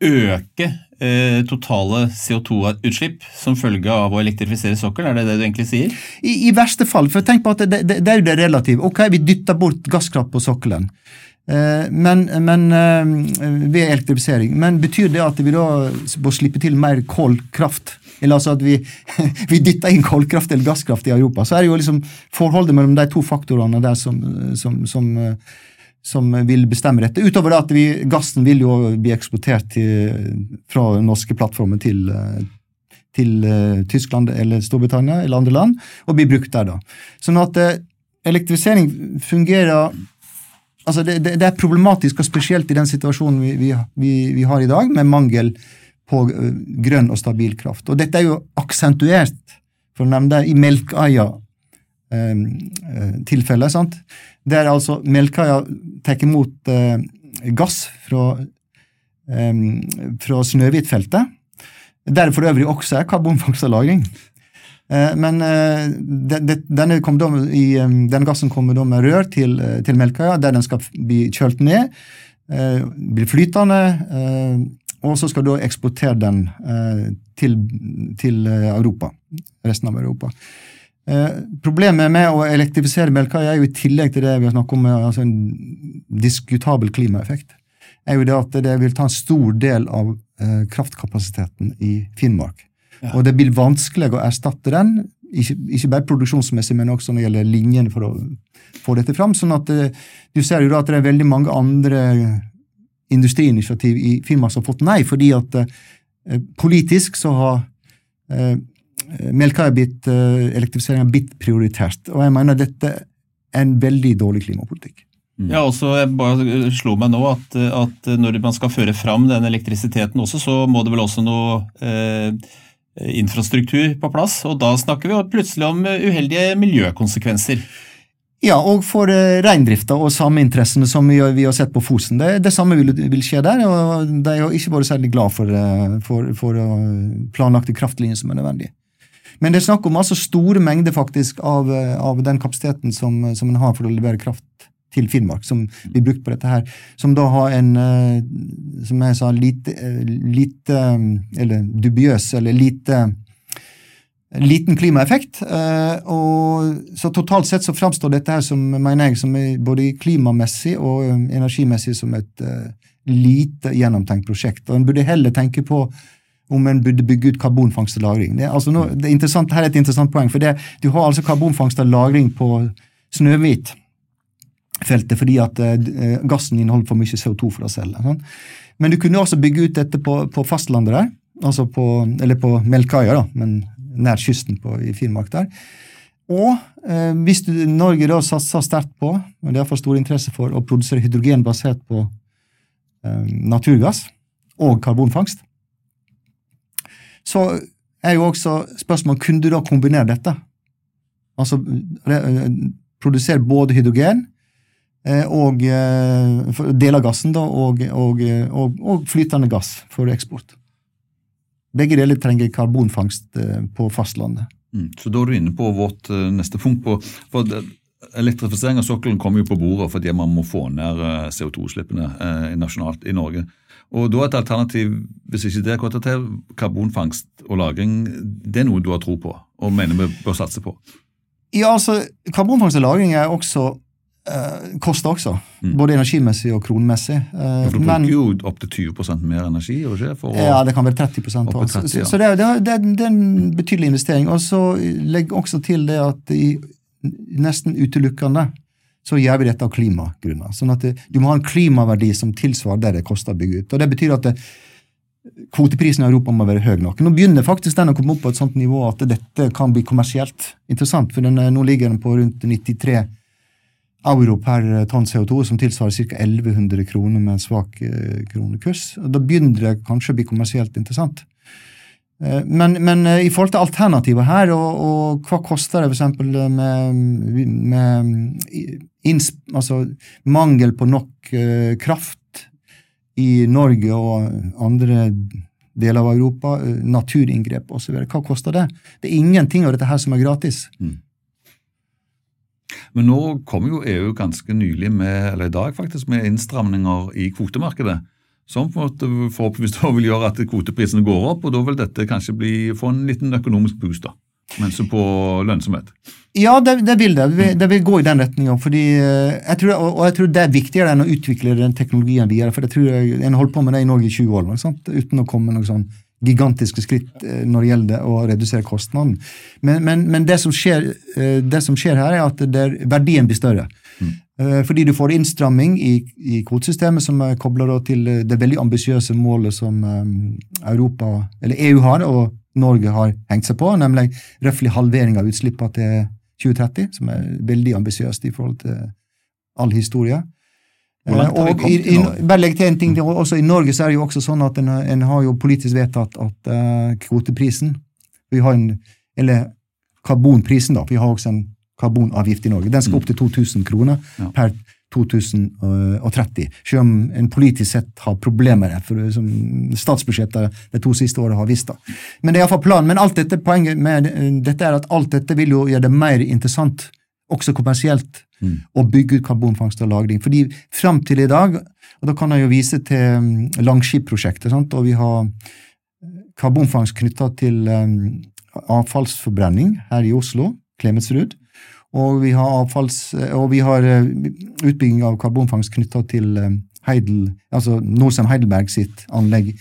Speaker 4: øke eh, totale CO2-utslipp som følge av å elektrifisere sokkelen? Er det det du egentlig sier?
Speaker 3: I, i verste fall. for tenk på at det, det, det er jo det relative. Ok, vi dytter bort gasskraft på sokkelen. Eh, men, men, eh, ved elektrifisering. Men betyr det at vi da må slippe til mer kullkraft? eller altså at vi, vi dytter inn kullkraft eller gasskraft i Europa, så er det jo liksom forholdet mellom de to faktorene der som, som, som, som vil bestemme dette. Utover det at vi, gassen vil jo bli eksportert til, fra norske plattformer til, til uh, Tyskland eller Storbritannia eller andre land, og bli brukt der, da. Sånn at uh, elektrifisering fungerer Altså det, det, det, er problematisk, og spesielt i den situasjonen vi, vi, vi, vi har i dag, med mangel på eh, grønn og stabil kraft. Og dette er jo aksentuert, for å nevne det, i Melkøya-tilfellet. Eh, sant? Der altså Melkaia tar imot eh, gass fra, eh, fra Snøhvitfeltet. Der for øvrig også er karbonfangst og -lagring. Eh, men eh, denne, i, denne, gassen kommer da med rør til, til Melkøya, der den skal bli kjølt ned. bli flytende og så skal du eksportere den eh, til, til, eh, Europa. Resten av Europa. Eh, problemet med å elektrifisere Melkøya er jo i tillegg til det vi har snakket om, altså en diskutabel klimaeffekt, er jo det at det vil ta en stor del av eh, kraftkapasiteten i Finnmark. Ja. Og det blir vanskelig å erstatte den, ikke, ikke, bare produksjonsmessig, men også når det gjelder linjene for å få dette fram. sånn at eh, du ser jo da at det er veldig mange andre industriinitiativ i Finnmark som har fått nei, fordi at eh, politisk så har eh, er blitt elektrifisering er blitt prioritert. Og jeg mener dette er en veldig dårlig klimapolitikk.
Speaker 4: Mm. Ja, også, Jeg bare slo meg nå at, at, når man skal føre fram den elektrisiteten også, så må det vel også noe eh, infrastruktur på plass. Og da snakker vi plutselig om uheldige miljøkonsekvenser.
Speaker 3: Ja, og for eh, reindrifta og sameinteressene som vi, vi, har sett på Fosen. Det, det samme vil, vil, skje der. og De har ikke vært særlig glad for, uh, for, for planlagte kraftlinjer som er nødvendige. Men det er snakk om altså store mengder faktisk av, av den kapasiteten som, som en har for å levere kraft til Finnmark, som blir brukt på dette her. Som da har en, som jeg sa, lite, lite Eller dubiøs, eller lite liten klimaeffekt. Eh, og så Totalt sett så framstår dette her som mener jeg, som både klimamessig og eh, energimessig som et lite gjennomtenkt prosjekt. Og En burde heller tenke på om en burde bygge ut karbonfangst og -lagring. Det, altså nå, det er her er et interessant poeng. for det, Du har altså karbonfangst og -lagring på Snøhvit feltet fordi at uh, gassen inneholder for mye CO2 fra cellene. Sånn. Men du kunne også bygge ut dette på, på fastlandet der, altså på, eller på Melkøya, da, men nær kysten på, i Finnmark der. Og eh, hvis du, Norge da satser sterkt på, og det er for stor interesse for, å produsere hydrogen basert på eh, naturgass og karbonfangst, så er jo også spørsmålet kunne du da kombinere dette. Altså re, produsere både hydrogen eh, og deler del av gassen, da, og, og, og, og flytende gass for eksport. Begge deler trenger karbonfangst eh, på fastlandet.
Speaker 2: Mm. Så da er du inne på vårt eh, neste punkt. på, for Elektrifisering av sokkelen kommer jo på bordet fordi man må få ned eh, CO2-utslippene eh, nasjonalt i Norge. Og da et alternativ, hvis ikke det er til, karbonfangst og -lagring, det er noe du har tro på og mener vi bør satse på?
Speaker 3: Ja, altså, Karbonfangst og -lagring er også eh, koster også,
Speaker 2: Mm.
Speaker 3: både energimessig og kronemessig. Eh,
Speaker 2: For du bruker jo opptil 20% mer energi, ikke? For å,
Speaker 3: Ja, det kan være 30
Speaker 2: Opp 30, ja.
Speaker 3: Så, så det, er, det er- det er en betydelig investering. Og så legg også til det at i nesten utelukkende så gjør vi dette av klimagrunner. Sånn at det, du må ha en klimaverdi som tilsvarer det det koster å bygge ut. Og Det betyr at det, kvoteprisen i Europa må være høy nok. Nå begynner faktisk den å komme opp på et sånt nivå at dette kan bli kommersielt interessant. for den, er- Nå ligger den på rundt 93 euro per tonn CO2, som tilsvarer ca. 1100 kroner med en svak eh, kronekurs. Og Da begynner det kanskje å bli kommersielt interessant. Eh, Men, men eh, i forhold til alternativer her, og, og hva koster det f.eks. med, med inns, altså mangel på nok uh, kraft i Norge og andre deler av Europa, uh, naturinngrep osv. Hva koster det? Det er ingenting av dette her som er gratis.
Speaker 2: Men nå kom jo EU ganske nylig med, eller i dag faktisk, med innstramninger i kvotemarkedet. Som på en måte forhåpentligvis da vil gjøre at kvoteprisene går opp, og da vil dette kanskje bli, få en liten økonomisk boost. da. Mens på lønnsomhet.
Speaker 3: Ja, det, det vil det. Det vil, gå i den retninga. Og, og jeg tror det er viktigere enn å utvikle den teknologien videre. For jeg tror jeg, en holdt på med det i Norge i 20 år, sant? uten å komme med noen sånn gigantiske skritt eh, når det gjelder å redusere kostnaden. Men, men, men det, som skjer, eh, det som skjer her, er at det er, verdien blir større. Eh, Fordi du får innstramming i, i kvotesystemet som er kobla til eh, det veldig ambisiøse målet som eh, Europa, eller EU har, og Norge har hengt seg på, nemlig røftlig halvering av utslippene til 2030, som er veldig ambisiøst i forhold til all historie. Eh, og i,
Speaker 2: i
Speaker 3: bare legge til en ting, også I Norge så er det jo også sånn at en, en har jo politisk vedtatt at uh, kvoteprisen Vi har en, Eller karbonprisen, da. Vi har også en karbonavgift i Norge. Den skal opp til 2000 kroner
Speaker 2: Ja.
Speaker 3: per 2030. Selv om en politisk sett har problemer med det, for som statsbudsjettet de to siste årene har visst. det. Men det er iallfall planen. Men alt dette, poenget med eh, dette er at alt dette vil jo gjøre det mer interessant, også kommersielt,
Speaker 2: Mm.
Speaker 3: å bygge ut karbonfangst og -lagring. Fordi fram til i dag, og da kan jeg jo vise til mm, Langskip-prosjektet, og vi har karbonfangst knytta til um, avfallsforbrenning her i Oslo, Klemetsrud. Og vi har, avfalls, og vi har eh, utbygging av karbonfangst knytta til um, Heidel, altså Norcem Heidelberg sitt anlegg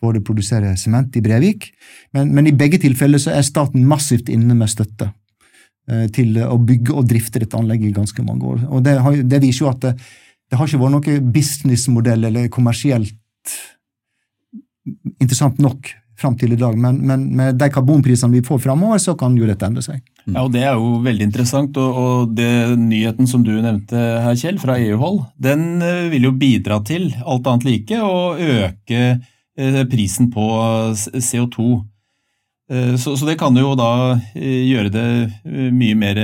Speaker 3: for å produsere sement i Brevik. Men, men i begge tilfeller så er staten massivt inne med støtte eh, til å bygge og drifte dette anlegget i ganske mange år. Og det, har, det viser jo at det, det har ikke vært noe businessmodell eller kommersielt interessant nok fram til i dag, men, men med de karbonprisene vi får framover, så kan jo dette endre seg.
Speaker 4: Ja, og Det er jo veldig interessant. og, og det Nyheten som du nevnte her, Kjell, fra EU-hold, den eh, vil jo bidra til, alt annet like, å øke eh, prisen på CO2. Eh, Så, så det kan jo da eh, gjøre det mye mer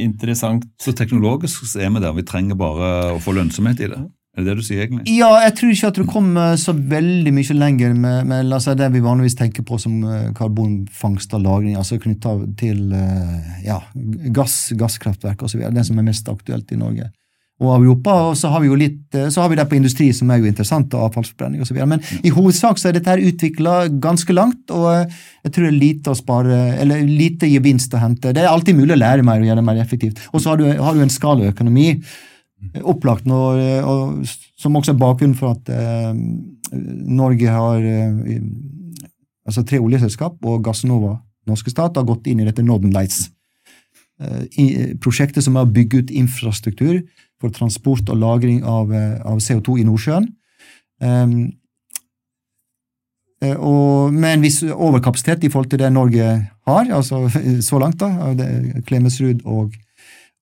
Speaker 4: interessant.
Speaker 2: Så teknologisk er vi der. Vi trenger bare å få lønnsomhet i det. Er det det du sier, egentlig?
Speaker 3: Ja, jeg tror ikke at du kommer så veldig mye lenger med, med la oss si, det vi vanligvis tenker på som eh, karbonfangst og -lagring, altså knytta til eh, ja, gass, gasskraftverk osv., det som er mest aktuelt i Norge og Europa. Og så har vi jo litt, eh, så har vi det på industri som er jo interessant, og avfallsforbrenning osv. Men i hovedsak så er dette her utvikla ganske langt, og jeg tror det er lite å spare, eller lite gevinst å hente. Det er alltid mulig å lære mer og gjøre det mer effektivt. Og så har du, har du en skalaøkonomi opplagt når, eh, og, som også er bakgrunnen for at eh, Norge har eh, altså tre oljeselskap og Gassnova, norske stat, har gått inn i dette Northern Lights. eh, i- prosjektet som er å bygge ut infrastruktur for transport og lagring av, eh, av CO2 i Nordsjøen. Um, eh, og med en viss overkapasitet i forhold til det Norge har, altså så langt, da. Klemetsrud og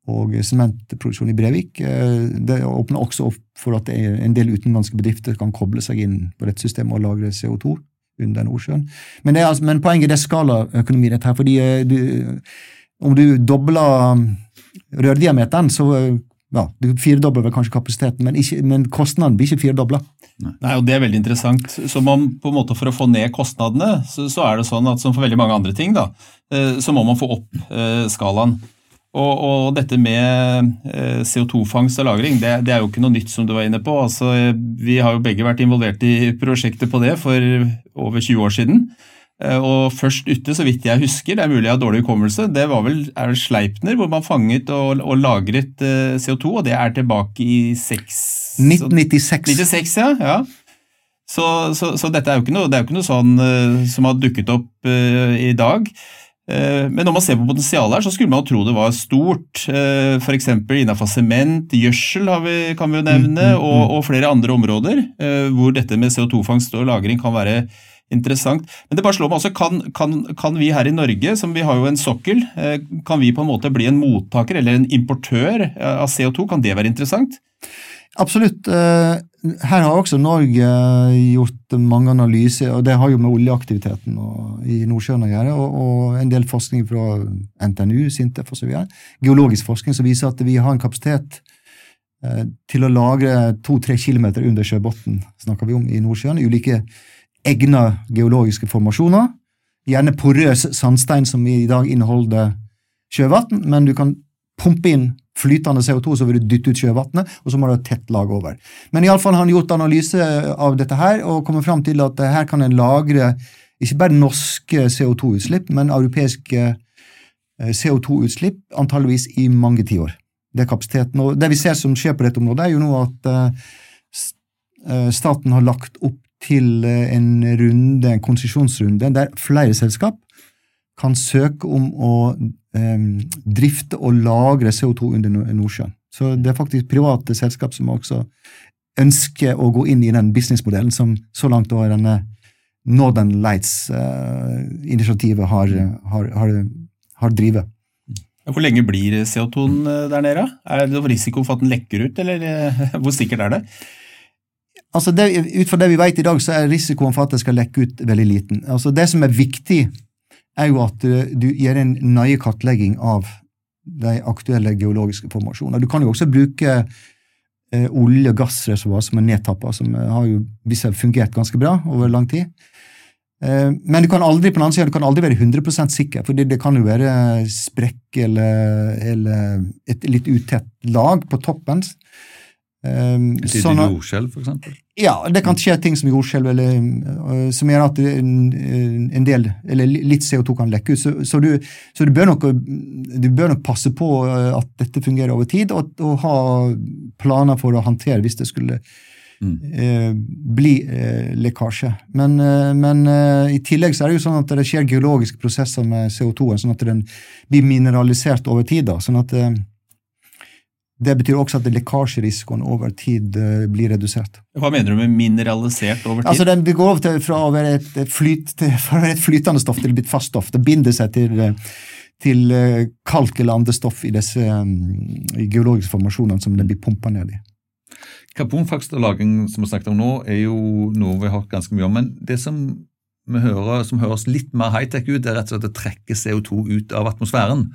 Speaker 3: og sementproduksjon i Brevik. Eh, Det åpner også opp for at en del utenlandske bedrifter kan koble seg inn på dette systemet og lagre CO2 under Nordsjøen. Men, det er, altså- men poenget det er skalaøkonomi, dette her. fordi eh, du, om du dobler um, rørdiameteren, så eh, ja, Du firedobler vel kanskje kapasiteten, men, ikke, men kostnaden blir ikke firedobla.
Speaker 4: Nei, og Det er veldig interessant. Så man, på en måte For å få ned kostnadene, så, så, er det sånn at som for veldig mange andre ting, da, så må man få opp eh, skalaen. Og, og, dette med eh, CO2-fangst og -lagring, det, det, er jo ikke noe nytt, som du var inne på. Altså, vi har jo begge vært involvert i prosjektet på det for over 20 år siden. Eh, og først ute, så vidt jeg husker, det er mulig jeg har dårlig hukommelse, det var vel er det Sleipner hvor man fanget og, og lagret eh, CO2, og det er tilbake i 6,
Speaker 3: 1996.
Speaker 4: 96, ja. ja. Så, så, så, dette er jo ikke noe, det er jo ikke noe sånn som har dukket opp i dag. Uh, men når man ser på potensialet her, så skulle man jo tro det var stort. Uh, F.eks. innenfor sement, gjødsel vi, kan vi jo nevne, mm, mm, mm. Og, og, flere andre områder hvor dette med CO2-fangst og -lagring kan være interessant. Men det bare slår meg også, kan, kan, kan, vi her i Norge, som vi har jo en sokkel, eh, kan vi på en måte bli en mottaker eller en importør eh, av CO2? Kan det være interessant?
Speaker 3: Absolutt. Eh, her har også Norge gjort mange analyser, og det har jo med oljeaktiviteten i Nordsjøen å gjøre, og, en del forskning fra NTNU, Sintef osv. Geologisk forskning som viser at vi har en kapasitet til å lagre to-tre kilometer under sjøbunnen, snakker vi om i Nordsjøen. ulike egna geologiske formasjoner. Gjerne porøs sandstein som i dag inneholder sjøvann, men du kan pumpe inn flytende CO2, så vil du dytte ut sjøvannet, og så må du ha tett lag over. Men iallfall har han gjort analyse av dette her, og kommet fram til at her kan en lagre ikke bare norske CO2-utslipp, men europeiske eh, CO2-utslipp antageligvis i mange tiår. Det er kapasiteten. Og det vi ser som skjer på dette området, er jo nå at eh, eh, staten har lagt opp til en runde, en konsesjonsrunde der flere selskap kan søke om å eh, drifte og lagre CO2 under Nordsjøen. Så det er faktisk private selskap som også ønsker å gå inn i den businessmodellen som så langt da denne Northern Lights-initiativet eh, har, har, har, har drivet.
Speaker 4: Hvor lenge blir CO2-en eh, der nede? Er det risiko for at den lekker ut, eller eh, hvor sikkert er det?
Speaker 3: altså det, Ut fra det vi vet i dag, så er risikoen for at det skal lekke ut, veldig liten. Altså Det som er viktig, er jo at uh, du gjør en nøye kartlegging av de aktuelle geologiske formasjonene. Du kan jo også bruke uh, olje- og gassreservoar som er nedtappa, som uh, har jo vist fungert ganske bra over lang tid. Men du kan aldri på den siden, du kan aldri være 100% sikker, for det kan jo være sprekk eller, eller et litt utett lag på toppen.
Speaker 2: Um, lite sånn jordskjelv, f.eks.?
Speaker 3: Ja, det kan skje ting som jordskjelv, eller uh, som gjør at en, en, del, eller litt CO2 kan lekke ut. Så, så, du, så du, bør nok, du, bør nok, passe på uh, at dette fungerer over tid, og, og ha planer for å håndtere hvis det skulle mm. uh, bli lekkasje. Men, men i tillegg så er det jo sånn at det skjer geologiske prosesser med CO2-en, sånn at den blir mineralisert over tid. da, sånn at det betyr også at lekkasjerisikoen over tid uh, blir redusert.
Speaker 4: Hva mener du med mineralisert over tid?
Speaker 3: Altså den, Det går over til, fra å være et, flyt, til, fra et flytende stoff til et fast stoff. Det binder seg til, eh, til uh, kalk eller andre stoff i disse i geologiske formasjonene som den blir pumpa ned i.
Speaker 2: Karbonfangst og -lagring som vi snakket om nå, er jo noe vi har hørt ganske mye om. Men det som hører, som høres litt mer high-tech ut, er rett og slett å trekke CO2 ut av atmosfæren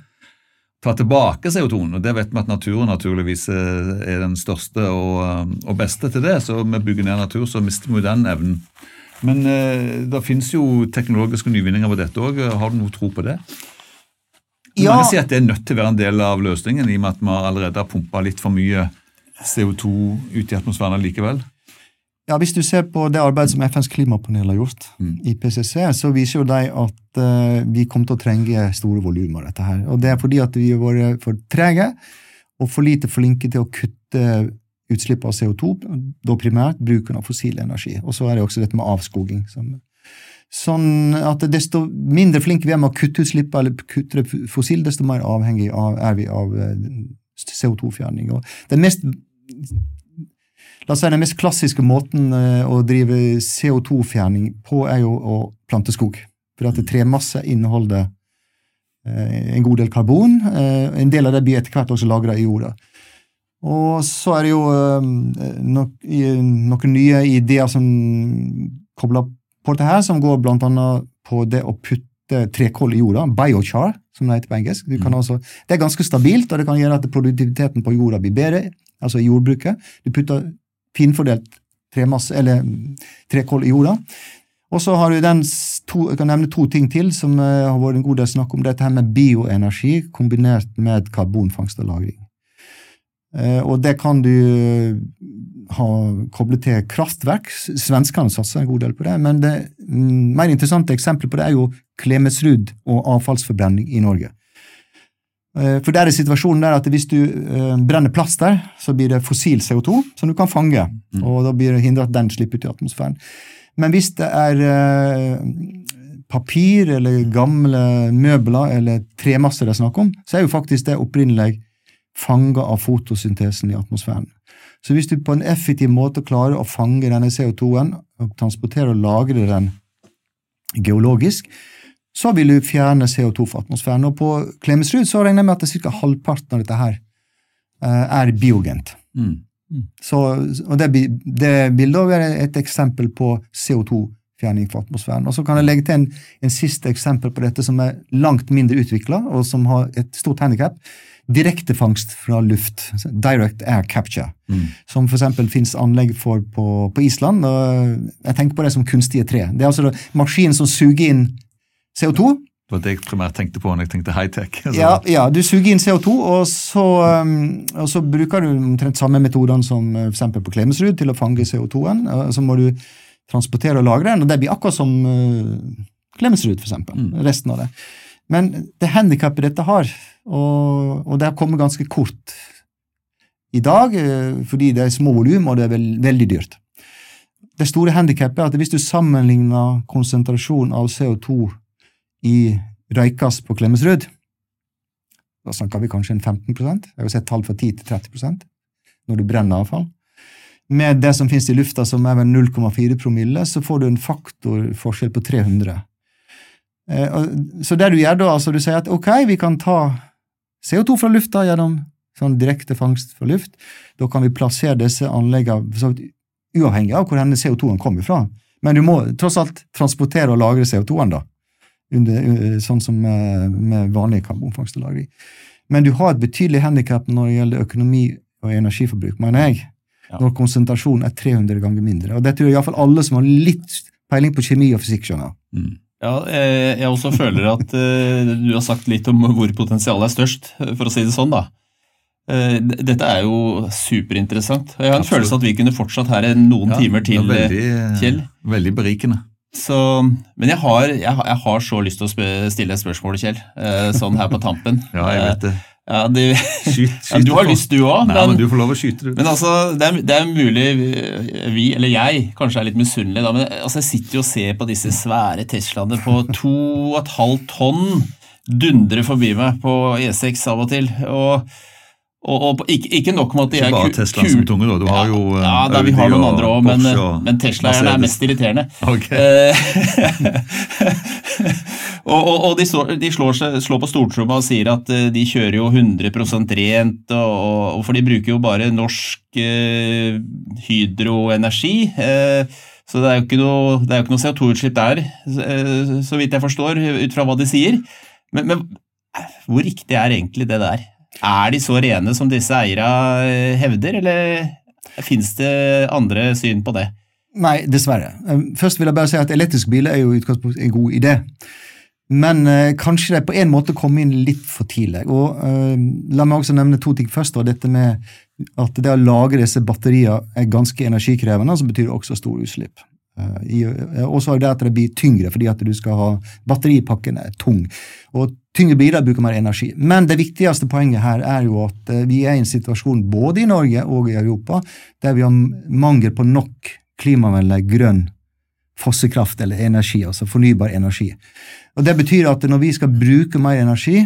Speaker 2: ta tilbake CO2-en. og Det vet vi at naturen naturligvis eh, er den største og, eh, og, beste til det. Så vi bygger ned natur, så mister vi den evnen. Men eh, det finnes jo teknologiske nyvinninger på dette òg. Har du noe tro på det? Ja. Mange sier at det er nødt til å være en del av løsningen, i og med at vi allerede har pumpa litt for mye CO2 ut i atmosfæren likevel.
Speaker 3: Ja, Hvis du ser på det arbeidet som FNs klimapanel har gjort, mm. IPCC, så viser jo de at uh, vi kommer til å trenge store volum av dette. her. Og Det er fordi at vi har vært for trege og for lite flinke til å kutte utslipp av CO2, da primært bruken av fossil energi. Og så er det også dette med avskoging. Som, sånn at desto mindre flinke vi er med å kutte utslipp eller kutte fossil, desto mer avhengig av, er vi av eh, CO2-fjerning. Og den mest La oss si Den mest klassiske måten eh, å drive CO2-fjerning på er jo å plante skog. For at tremasse inneholder eh, en god del karbon. Eh, en del av det blir etter hvert også lagra i jorda. Og så er det jo noen nye ideer som kobler på dette her, som går annet på det å putte trekål i jorda, biochar, som det heter på engelsk. Også, det er ganske stabilt, og det kan gjøre at produktiviteten på jorda blir bedre, altså i jordbruket. Du putter finfordelt tremasse, eller trekål i jorda. Og så har du den to, Jeg kan nevne to ting til som uh, har vært en god del snakk om. Dette her med bioenergi kombinert med karbonfangst og -lagring. Uh, og det kan du ha koblet til kraftverk. Svenskene satser en god del på det. Men det mm, mer interessante eksempelet på det er jo Klemetsrud og avfallsforbrenning i Norge. Uh, for der er situasjonen der at hvis du brenner plast der, så blir det fossil CO2 som du kan fange. Mm. Og da blir det hindret at den slipper ut i atmosfæren. Men hvis det er eh, papir eller gamle møbler eller tremasser det er snakk om, så er jo faktisk det opprinnelig fanga av fotosyntesen i atmosfæren. Så hvis du på en effektiv måte klarer å fange denne CO2-en og transportere og lagre den geologisk, så vil du fjerne CO2 fra atmosfæren. Og på Klemetsrud så regner jeg med at ca. halvparten av dette her eh, er biogent. Mm. Så, og det, det, vil da være et eksempel på CO2-fjerning fra atmosfæren. Og Så kan jeg legge til en, en siste eksempel på dette som er langt mindre utvikla, og som har et stort handikap. Direktefangst fra luft. Direct air capture. Mm. Som f.eks. finnes anlegg for på, på, Island. og Jeg tenker på det som kunstige tre. Det er altså maskinen som suger inn CO2
Speaker 2: det var det jeg primært tenkte på når jeg tenkte high-tech.
Speaker 3: Ja, ja, du suger inn CO2, og så, um, og så bruker du omtrent samme metodene som uh, for på Klemetsrud til å fange CO2-en. Så må du transportere og lagre den, og det blir akkurat som uh, Klemetsrud, eksempel. Mm. Resten av det. Men det handikappet dette har, og, og det har kommet ganske kort i dag, uh, fordi det er små volum, og det er veld, veldig dyrt. Det store handikappet er at hvis du sammenligner konsentrasjon av CO2 i røykas på Klemetsrud, da snakker vi kanskje en 15% Jeg har sett tall fra 10 til 30% når du brenner avfall. Med det som finnes i lufta, som er vel 0,4 promille, så får du en faktorforskjell på 300. Eh, så det du gjør da, altså du sier at ok, vi kan ta CO2 fra lufta gjennom sånn direkte fangst fra luft. Da kan vi plassere disse anleggene uavhengig av hvor denne CO2-en kommer fra. Men du må tross alt transportere og lagre CO2-en, da under, sånn som med, med vanlig karbonfangst og -lagring. Men du har et betydelig handikap når det gjelder økonomi og energiforbruk, mener jeg. Ja. Når konsentrasjonen er 300 ganger mindre. Og det tror jeg iallfall alle som har litt peiling på kjemi og fysikk, skjønner.
Speaker 4: Mm. Ja, jeg også føler at uh, du har sagt litt om hvor potensialet er størst, for å si det sånn. da. Dette er jo superinteressant. Jeg har en Absolutt. følelse at vi kunne fortsatt her noen ja, timer til, veldig, Kjell.
Speaker 2: Veldig berikende.
Speaker 4: Så, men jeg har, jeg, jeg har, så lyst til å stille et spørsmål, Kjell. Eh, sånn her på tampen.
Speaker 2: ja, jeg vet det.
Speaker 4: Ja, de, skyt, skyt, ja, du har lyst, du òg.
Speaker 2: Men, men, du får lov å skyte, du.
Speaker 4: Men altså, det er, det er mulig vi, eller jeg, kanskje er litt misunnelig, men altså, jeg sitter jo og ser på disse svære Teslaene på 2,5 tonn dundre forbi meg på E6 av og til. og og, og ikke, ikke, nok med at de
Speaker 2: er bare Tesla som tunge, da. Du har jo
Speaker 4: Ja, ja da, vi har noen andre òg, men, men Tesla-eierne er mest irriterende.
Speaker 2: Okay.
Speaker 4: og, og, og, de, slår, de slår, slår på stortromma og sier at eh, de kjører jo 100% rent, og, for de bruker jo bare norsk eh, hydroenergi. Eh, så det er jo ikke noe, noe CO2-utslipp der, eh, så vidt jeg forstår, ut fra hva de sier. Men, men hvor riktig er egentlig det der? Er de så rene som disse eierne eh, hevder, eller finnes det andre syn på det?
Speaker 3: Nei, dessverre. Eh, først vil jeg bare si at elektriske biler er jo utgangspunktet en god idé. Men eh, kanskje de på en måte kom inn litt for tidlig. Og eh, La meg også nevne to ting først. og dette med At det å lage disse batteriene er ganske energikrevende, som betyr også store utslipp. Eh, og så er det at det blir tyngre, fordi at du skal ha batteripakken er tung. Og Tyngre biler bruker mer energi. Men det viktigste poenget her er jo at eh, vi er i en situasjon både i Norge og i Europa der vi har mangel på nok klimavennlig grønn fossekraft eller energi, altså fornybar energi. Og Det betyr at når vi skal bruke mer energi,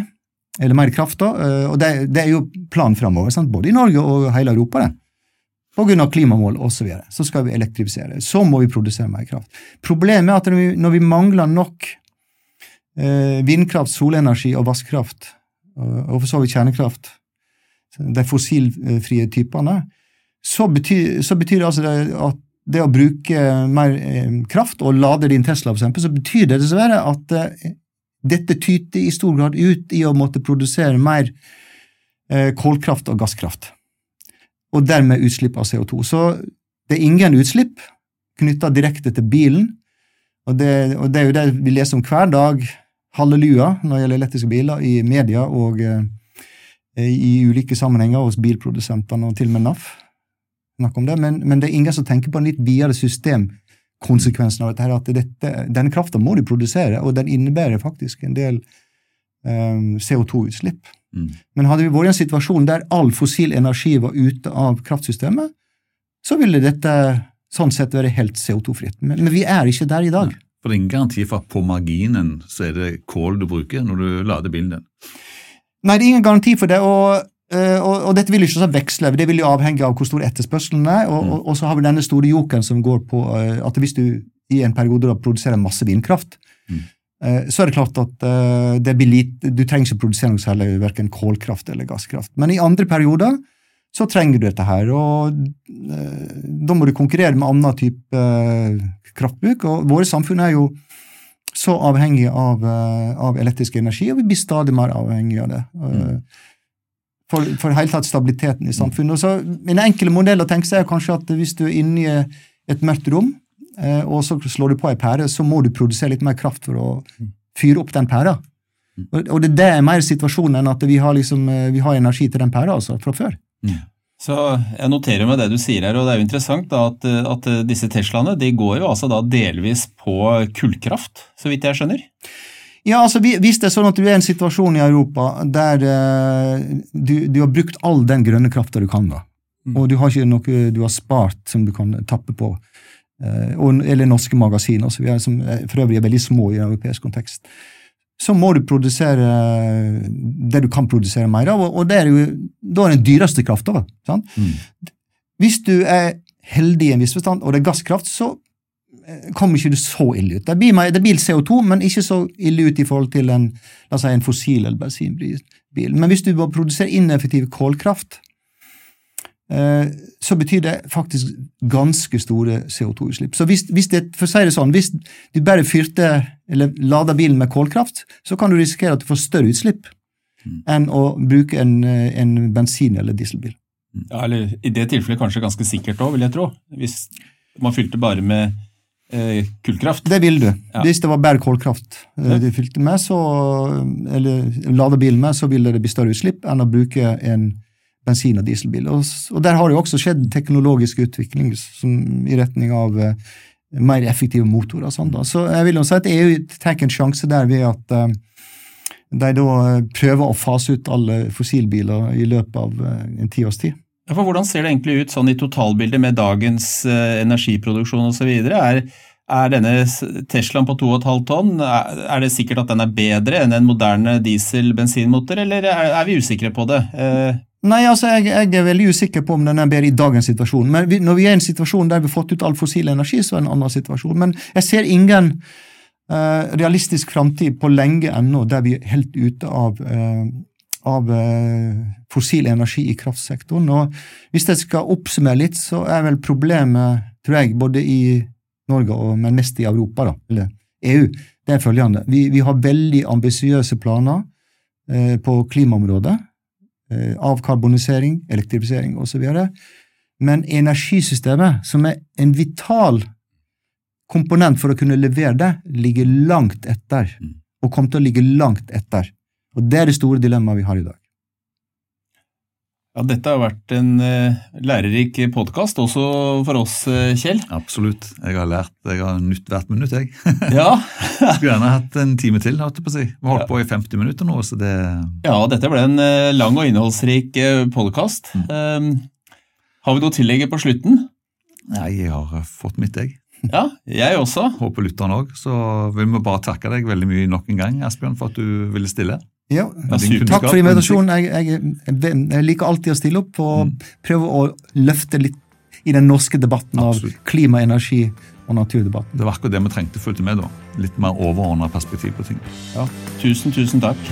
Speaker 3: eller mer kraft, da, eh, og det, det er jo planen framover, både i Norge og hele Europa, det, av klimamål osv., så, videre, så skal vi elektrifisere. Så må vi produsere mer kraft. Problemet er at når vi, når vi mangler nok vindkraft, solenergi og vannkraft, og for så vidt kjernekraft, de fossilfrie typene, så betyr, så betyr altså det at det å bruke mer eh, kraft og lade din Tesla, eksempel, så betyr det dessverre at eh, dette tyter i stor grad ut i å måtte produsere mer eh, kålkraft og gasskraft, og dermed utslipp av CO2. Så det er ingen utslipp knytta direkte til bilen, og det, og det, er jo det vi leser om hver dag, halleluja, når det gjelder elektriske biler, i media og eh, i ulike sammenhenger hos bilprodusentene og til og med NAF. Om det, men, men, det er ingen som tenker på en litt videre systemkonsekvensen av dette. her, at dette, Denne krafta må de produsere, og den innebærer faktisk en del um, CO2-utslipp. Mm. Men hadde vi vært i en situasjon der all fossil energi var ute av kraftsystemet, så ville dette sånn sett være helt CO2-fritt. Men, men, vi er ikke der i dag.
Speaker 2: For det er ingen garanti for at på marginen så er det kål du bruker når du lader bilen din?
Speaker 3: Nei, det er ingen garanti for det. og Uh, og, og, dette vil ikke så veksle, det vil jo avhenge av hvor stor etterspørselen er. Og, mm. og, så har vi denne store jokeren som går på uh, at hvis du i en periode da produserer masse vindkraft, mm. uh, så er det klart at det blir lite, du trenger ikke produsere noe særlig verken kålkraft eller gasskraft. Men i andre perioder så trenger du dette her, og da må du konkurrere med annen type kraftbruk. Og våre samfunn er jo så avhengig av, av elektrisk energi, og vi blir stadig mer avhengig av det. Mm for, for hele tatt stabiliteten i samfunnet. Og så En enkel modell å tenke seg er kanskje at hvis du er inne i et mørkt rom, eh, og så slår du på ei pære, så må du produsere litt mer kraft for å fyre opp den pæra. Og, og det, det er mer situasjonen enn at vi har, liksom, eh, vi har energi til den pæra altså, fra før. Mm.
Speaker 4: Så Jeg noterer meg det du sier her, og det er jo interessant da, at, at, disse Teslaene de går jo altså da delvis på kullkraft, så vidt jeg skjønner?
Speaker 3: Ja, altså Hvis det er sånn at du er i en situasjon i Europa der uh, du, du, har brukt all den grønne krafta du kan, da, mm. og du har ikke noe du har spart som du kan tappe på, uh, eller norske magasin også, vi er, som for øvrig er veldig små i en europeisk kontekst, så må du produsere det du kan produsere mer av, og, det er jo da er den dyreste krafta. Mm. Hvis du er heldig i en viss forstand, og det er gasskraft, så Eh, kommer ikke du så ille ut. Det blir, det blir, CO2, men ikke så ille ut i forhold til en, si, en fossil- eller bensinbil. Men hvis du bare produserer ineffektiv kålkraft, eh, så betyr det faktisk ganske store CO2-utslipp. Så hvis, hvis, det, for å si det sånn, hvis du bare fyrte eller lader bilen med kålkraft, så kan du risikere at du får større utslipp mm. enn å bruke en, eh, en bensin- eller dieselbil.
Speaker 4: Ja, eller I det tilfellet kanskje ganske sikkert òg, vil jeg tro. Hvis man fylte bare med eh, kullkraft.
Speaker 3: Det vil du. Ja. Hvis det var bare kålkraft eh, du fylte med, så, eller lader bilen med, så ville det bli større utslipp enn å bruke en bensin- og dieselbiler. Og, og der har det jo også skjedd teknologisk utvikling som, i retning av uh, mer effektive motorer. Sånn. Så jeg vil jo si at EU tar en sjanse der ved at uh, de da eh, prøver å fase ut alle fossilbiler i løpet av uh, en tiårs tid.
Speaker 4: Ja, for Hvordan ser det egentlig ut sånn i totalbildet med dagens energiproduksjon osv.? Er, er denne Teslaen på 2,5 tonn er, det sikkert at den er bedre enn en moderne diesel-bensinmotor, eller er, er, vi usikre på det? Uh,
Speaker 3: Nei, altså jeg, jeg, er veldig usikker på om den er bedre i dagens situasjon. Men vi, når vi er i en situasjon der vi har fått ut all fossil energi, så er det en annen situasjon. Men jeg ser ingen uh, realistisk framtid på lenge ennå der vi er helt ute av av eh, fossil energi i kraftsektoren. Og hvis jeg skal oppsummere litt, så er vel problemet, tror jeg, både i Norge og men mest i Europa, da, eller EU, det er følgende. Vi, vi har veldig ambisiøse planer på klimaområdet. Eh, avkarbonisering, elektrifisering osv. Men energisystemet, som er en vital komponent for å kunne levere det, ligger langt etter. Mm. Og kommer til å ligge langt etter. Og Det er det store dilemmaet vi har i dag.
Speaker 4: Ja, Dette har vært en uh, lærerik podkast, også for oss, uh, Kjell.
Speaker 2: Absolutt. Jeg har lært, jeg har nytt hvert minutt, jeg.
Speaker 4: ja.
Speaker 2: Skulle gjerne hatt en time til. holdt på å si. Vi har holdt ja. på i 50 minutter nå. så det...
Speaker 4: Ja, dette ble en uh, lang og innholdsrik podkast. Mm. Um, har vi noe tillegg på slutten?
Speaker 2: Nei, jeg har fått mitt, jeg.
Speaker 4: Ja, jeg også.
Speaker 2: Håper lytteren òg. Så vil vi bare takke deg veldig mye nok en gang, Asbjørn, for at du ville stille.
Speaker 3: Ja, Takk for invitasjonen. Jeg, jeg, jeg, liker alltid å stille opp og mm. prøve å løfte litt i den norske debatten Absolutt. av klima, energi og naturdebatten.
Speaker 2: Det var akkurat det vi trengte fulgte med. da. Litt mer overordna perspektiv på ting.
Speaker 4: Ja. Tusen, tusen takk.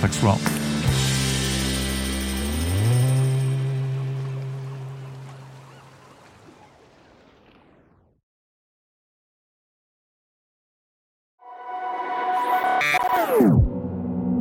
Speaker 2: Takk skal du ha.